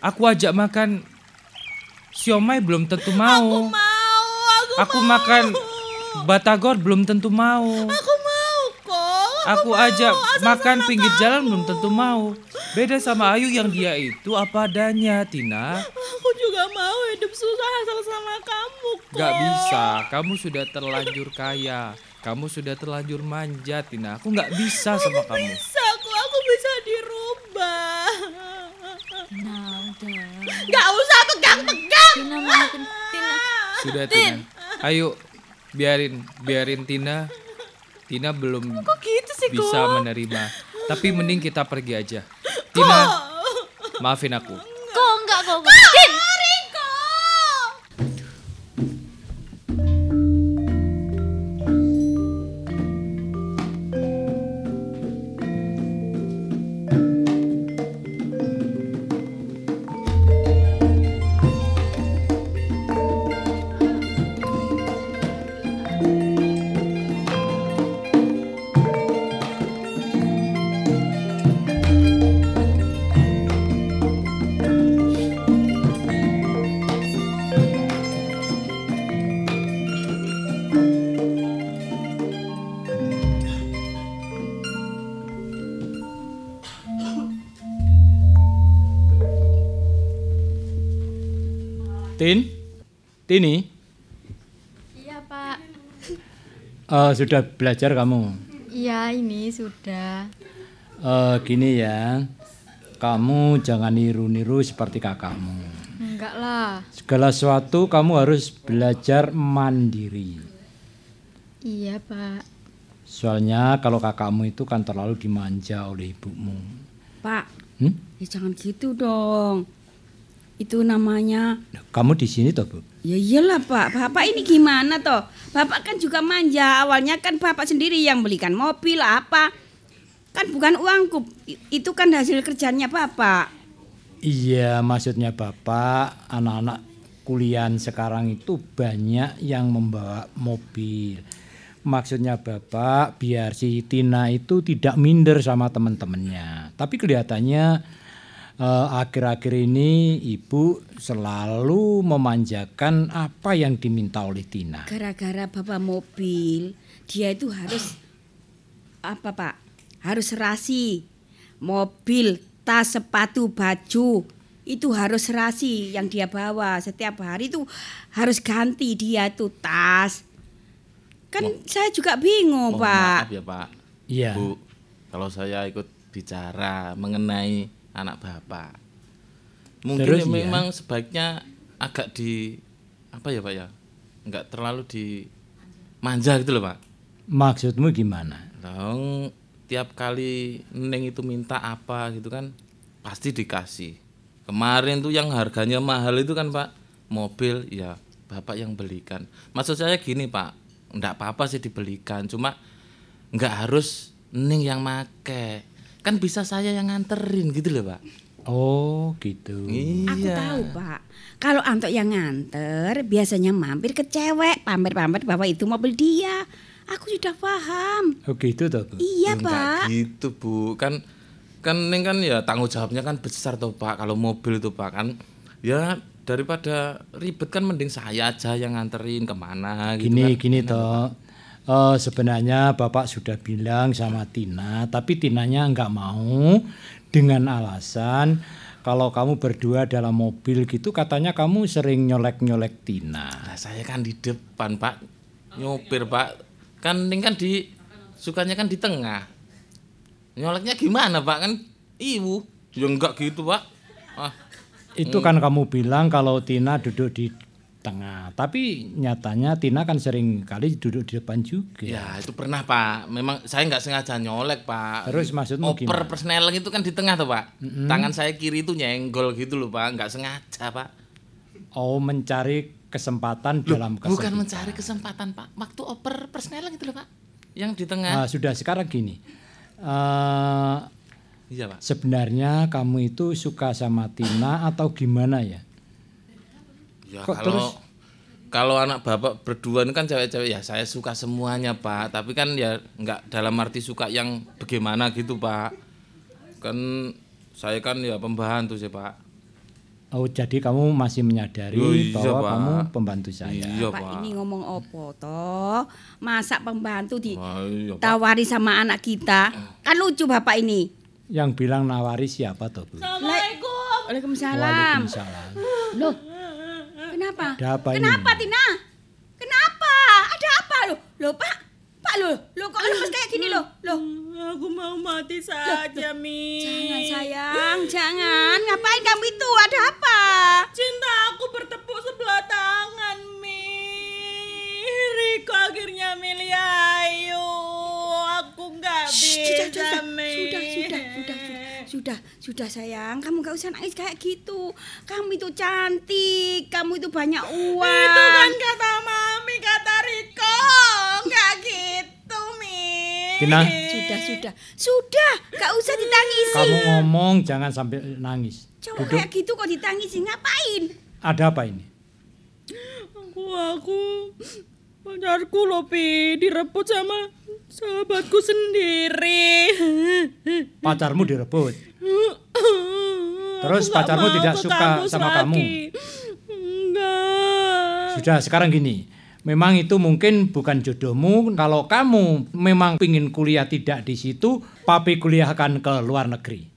aku ajak makan siomay belum tentu mau. Mau, aku, Aku makan batagor belum tentu mau. aku mau. Aku ajak makan pinggir jalan belum tentu mau. Beda sama Ayu yang dia itu apa adanya, Tina. Aku juga mau hidup susah asal sama kamu kok. Gak bisa, kamu sudah terlanjur kaya. Kamu sudah terlanjur manja, Tina. Aku gak bisa sama kamu. Bisa kok, aku bisa dirubah. Nah, udah. Gak usah pegang-pegang. Tina makin Tina. Sudah, Tina. Ayo, biarin, biarin Tina. Tina belum Kok gitu sih kok? bisa menerima. Tapi mending kita pergi aja. Tina, maafin aku. Tini, Iya pak. eh, sudah belajar kamu. Iya ini sudah. Eh, gini ya, kamu jangan niru-niru seperti kakakmu. Enggak lah. Segala sesuatu kamu harus belajar mandiri. Iya pak. Soalnya kalau kakakmu itu kan terlalu dimanja oleh ibumu. Pak, Hmm? ya jangan gitu dong. Itu namanya Kamu di sini toh, Bu? Ya iyalah Pak, Bapak ini gimana toh? Bapak kan juga manja, awalnya kan Bapak sendiri yang belikan mobil apa. Kan bukan uangku, itu kan hasil kerjanya Bapak. Iya, maksudnya Bapak, anak-anak kuliah sekarang itu banyak yang membawa mobil. Maksudnya Bapak, biar si Tina itu tidak minder sama teman-temannya. Tapi kelihatannya eh, akhir-akhir ini Ibu selalu memanjakan apa yang diminta oleh Tina. Gara-gara Bapak mobil, dia itu harus apa Pak? Harus serasi. Mobil, tas, sepatu, baju itu harus serasi yang dia bawa setiap hari itu harus ganti dia tuh tas. Kan saya juga bingung, Mohon Pak. maaf ya Pak. Iya. Bu, kalau saya ikut bicara mengenai anak Bapak. Mungkin Terus, ya iya. memang sebaiknya agak di apa ya Pak ya? Enggak terlalu di manja gitu loh Pak. Maksudmu gimana? Dong, tiap kali Neng itu minta apa gitu kan pasti dikasih. Kemarin tuh yang harganya mahal itu kan Pak, mobil ya Bapak yang belikan. Maksud saya gini Pak, enggak apa-apa sih dibelikan, cuma enggak harus Neng yang make. Kan bisa saya yang nganterin gitu loh Pak. Oh, gitu. Aku Iya. tahu pak. Kalau Anto yang nganter, biasanya mampir ke cewek, pamer-pamer bahwa itu mobil dia. Aku sudah paham. Oh, gitu toh, Bu? Iya Ya, enggak pak. gitu Bu, kan kan Neng kan ya tanggung jawabnya kan besar tuh Pak. Kalau mobil tuh Pak kan ya daripada ribet kan mending saya aja yang nganterin ke mana gitu Gini kan. gini toh. Eh, sebenarnya Bapak sudah bilang sama Tina, tapi Tinanya nggak mau dengan alasan kalau kamu berdua dalam mobil gitu katanya kamu sering nyolek-nyolek Tina. Nah, saya kan di depan Pak nyopir Pak. Kan Neng kan di sukanya kan di tengah. Nyoleknya gimana Pak kan ibu. Ya enggak gitu Pak. Ah, Itu kan kamu bilang kalau Tina duduk di tengah, tapi nyatanya Tina kan sering kali duduk di depan juga. Ya itu pernah Pak. Memang saya nggak sengaja nyolek Pak. Terus maksudmu Oper gimana? persneling itu kan di tengah tuh Pak. Mm-mm. Tangan saya kiri itu nyenggol gitu loh Pak. Nggak sengaja Pak. Oh, mencari kesempatan Loh, dalam bukan kesempitan. mencari kesempatan Pak. Waktu oper persneling itu loh Pak. Yang di tengah. Ah, sudah sekarang gini. Eh, Iya Pak. sebenarnya kamu itu suka sama Tina atau gimana ya? Ya Kok kalau terus? kalau anak bapak berdua ini kan cewek-cewek ya saya suka semuanya Pak. Tapi kan ya nggak dalam arti suka yang bagaimana gitu Pak. Kan Saya kan ya pembantu sih, Pak. Oh, jadi kamu masih menyadari Oh, iya, bahwa Pak. kamu pembantu saya. Iya, Pak Pak. ini ngomong opo toh? Masa pembantu di Wah, iya, sama anak kita? Kan lucu Bapak ini. Yang bilang nawari siapa toh, Bu? Assalamualaikum. Waalaikumsalam. Waalaikumsalam. Loh. Kenapa? Ada apa ini? Kenapa Tina? Kenapa? Ada apa loh? Loh Pak, Pak loh, loh kok lemes kayak gini loh? Loh. Aku mau mati saja, Mi. Jangan sayang, jangan. Ngapain kamu itu? Ada apa? Cinta aku bertepuk sebelah tangan, Mi. Riko akhirnya milih Ayu. Aku nggak sudah, bisa, sudah, Mi. sudah, sudah, sudah, sudah, sayang. Kamu gak usah nangis kayak gitu. Kamu itu cantik, kamu itu banyak uang. Itu kan kata Mami, kata Riko. Nggak gitu, Mi. Tina, Sudah, sudah, sudah. Gak usah ditangisi. kamu ngomong jangan sampai nangis. Cowok Duduk. kayak gitu kok ditangisi ngapain? Ada apa ini? Aku, aku, pacarku loh, Pi. Direbut sama sahabatku sendiri. Pacarmu direbut. Terus Aku pacarmu tidak suka sama lagi. kamu. Enggak. Sudah sekarang gini, memang itu mungkin bukan jodohmu. Kalau kamu memang ingin kuliah tidak di situ, papi kuliahkan ke luar negeri.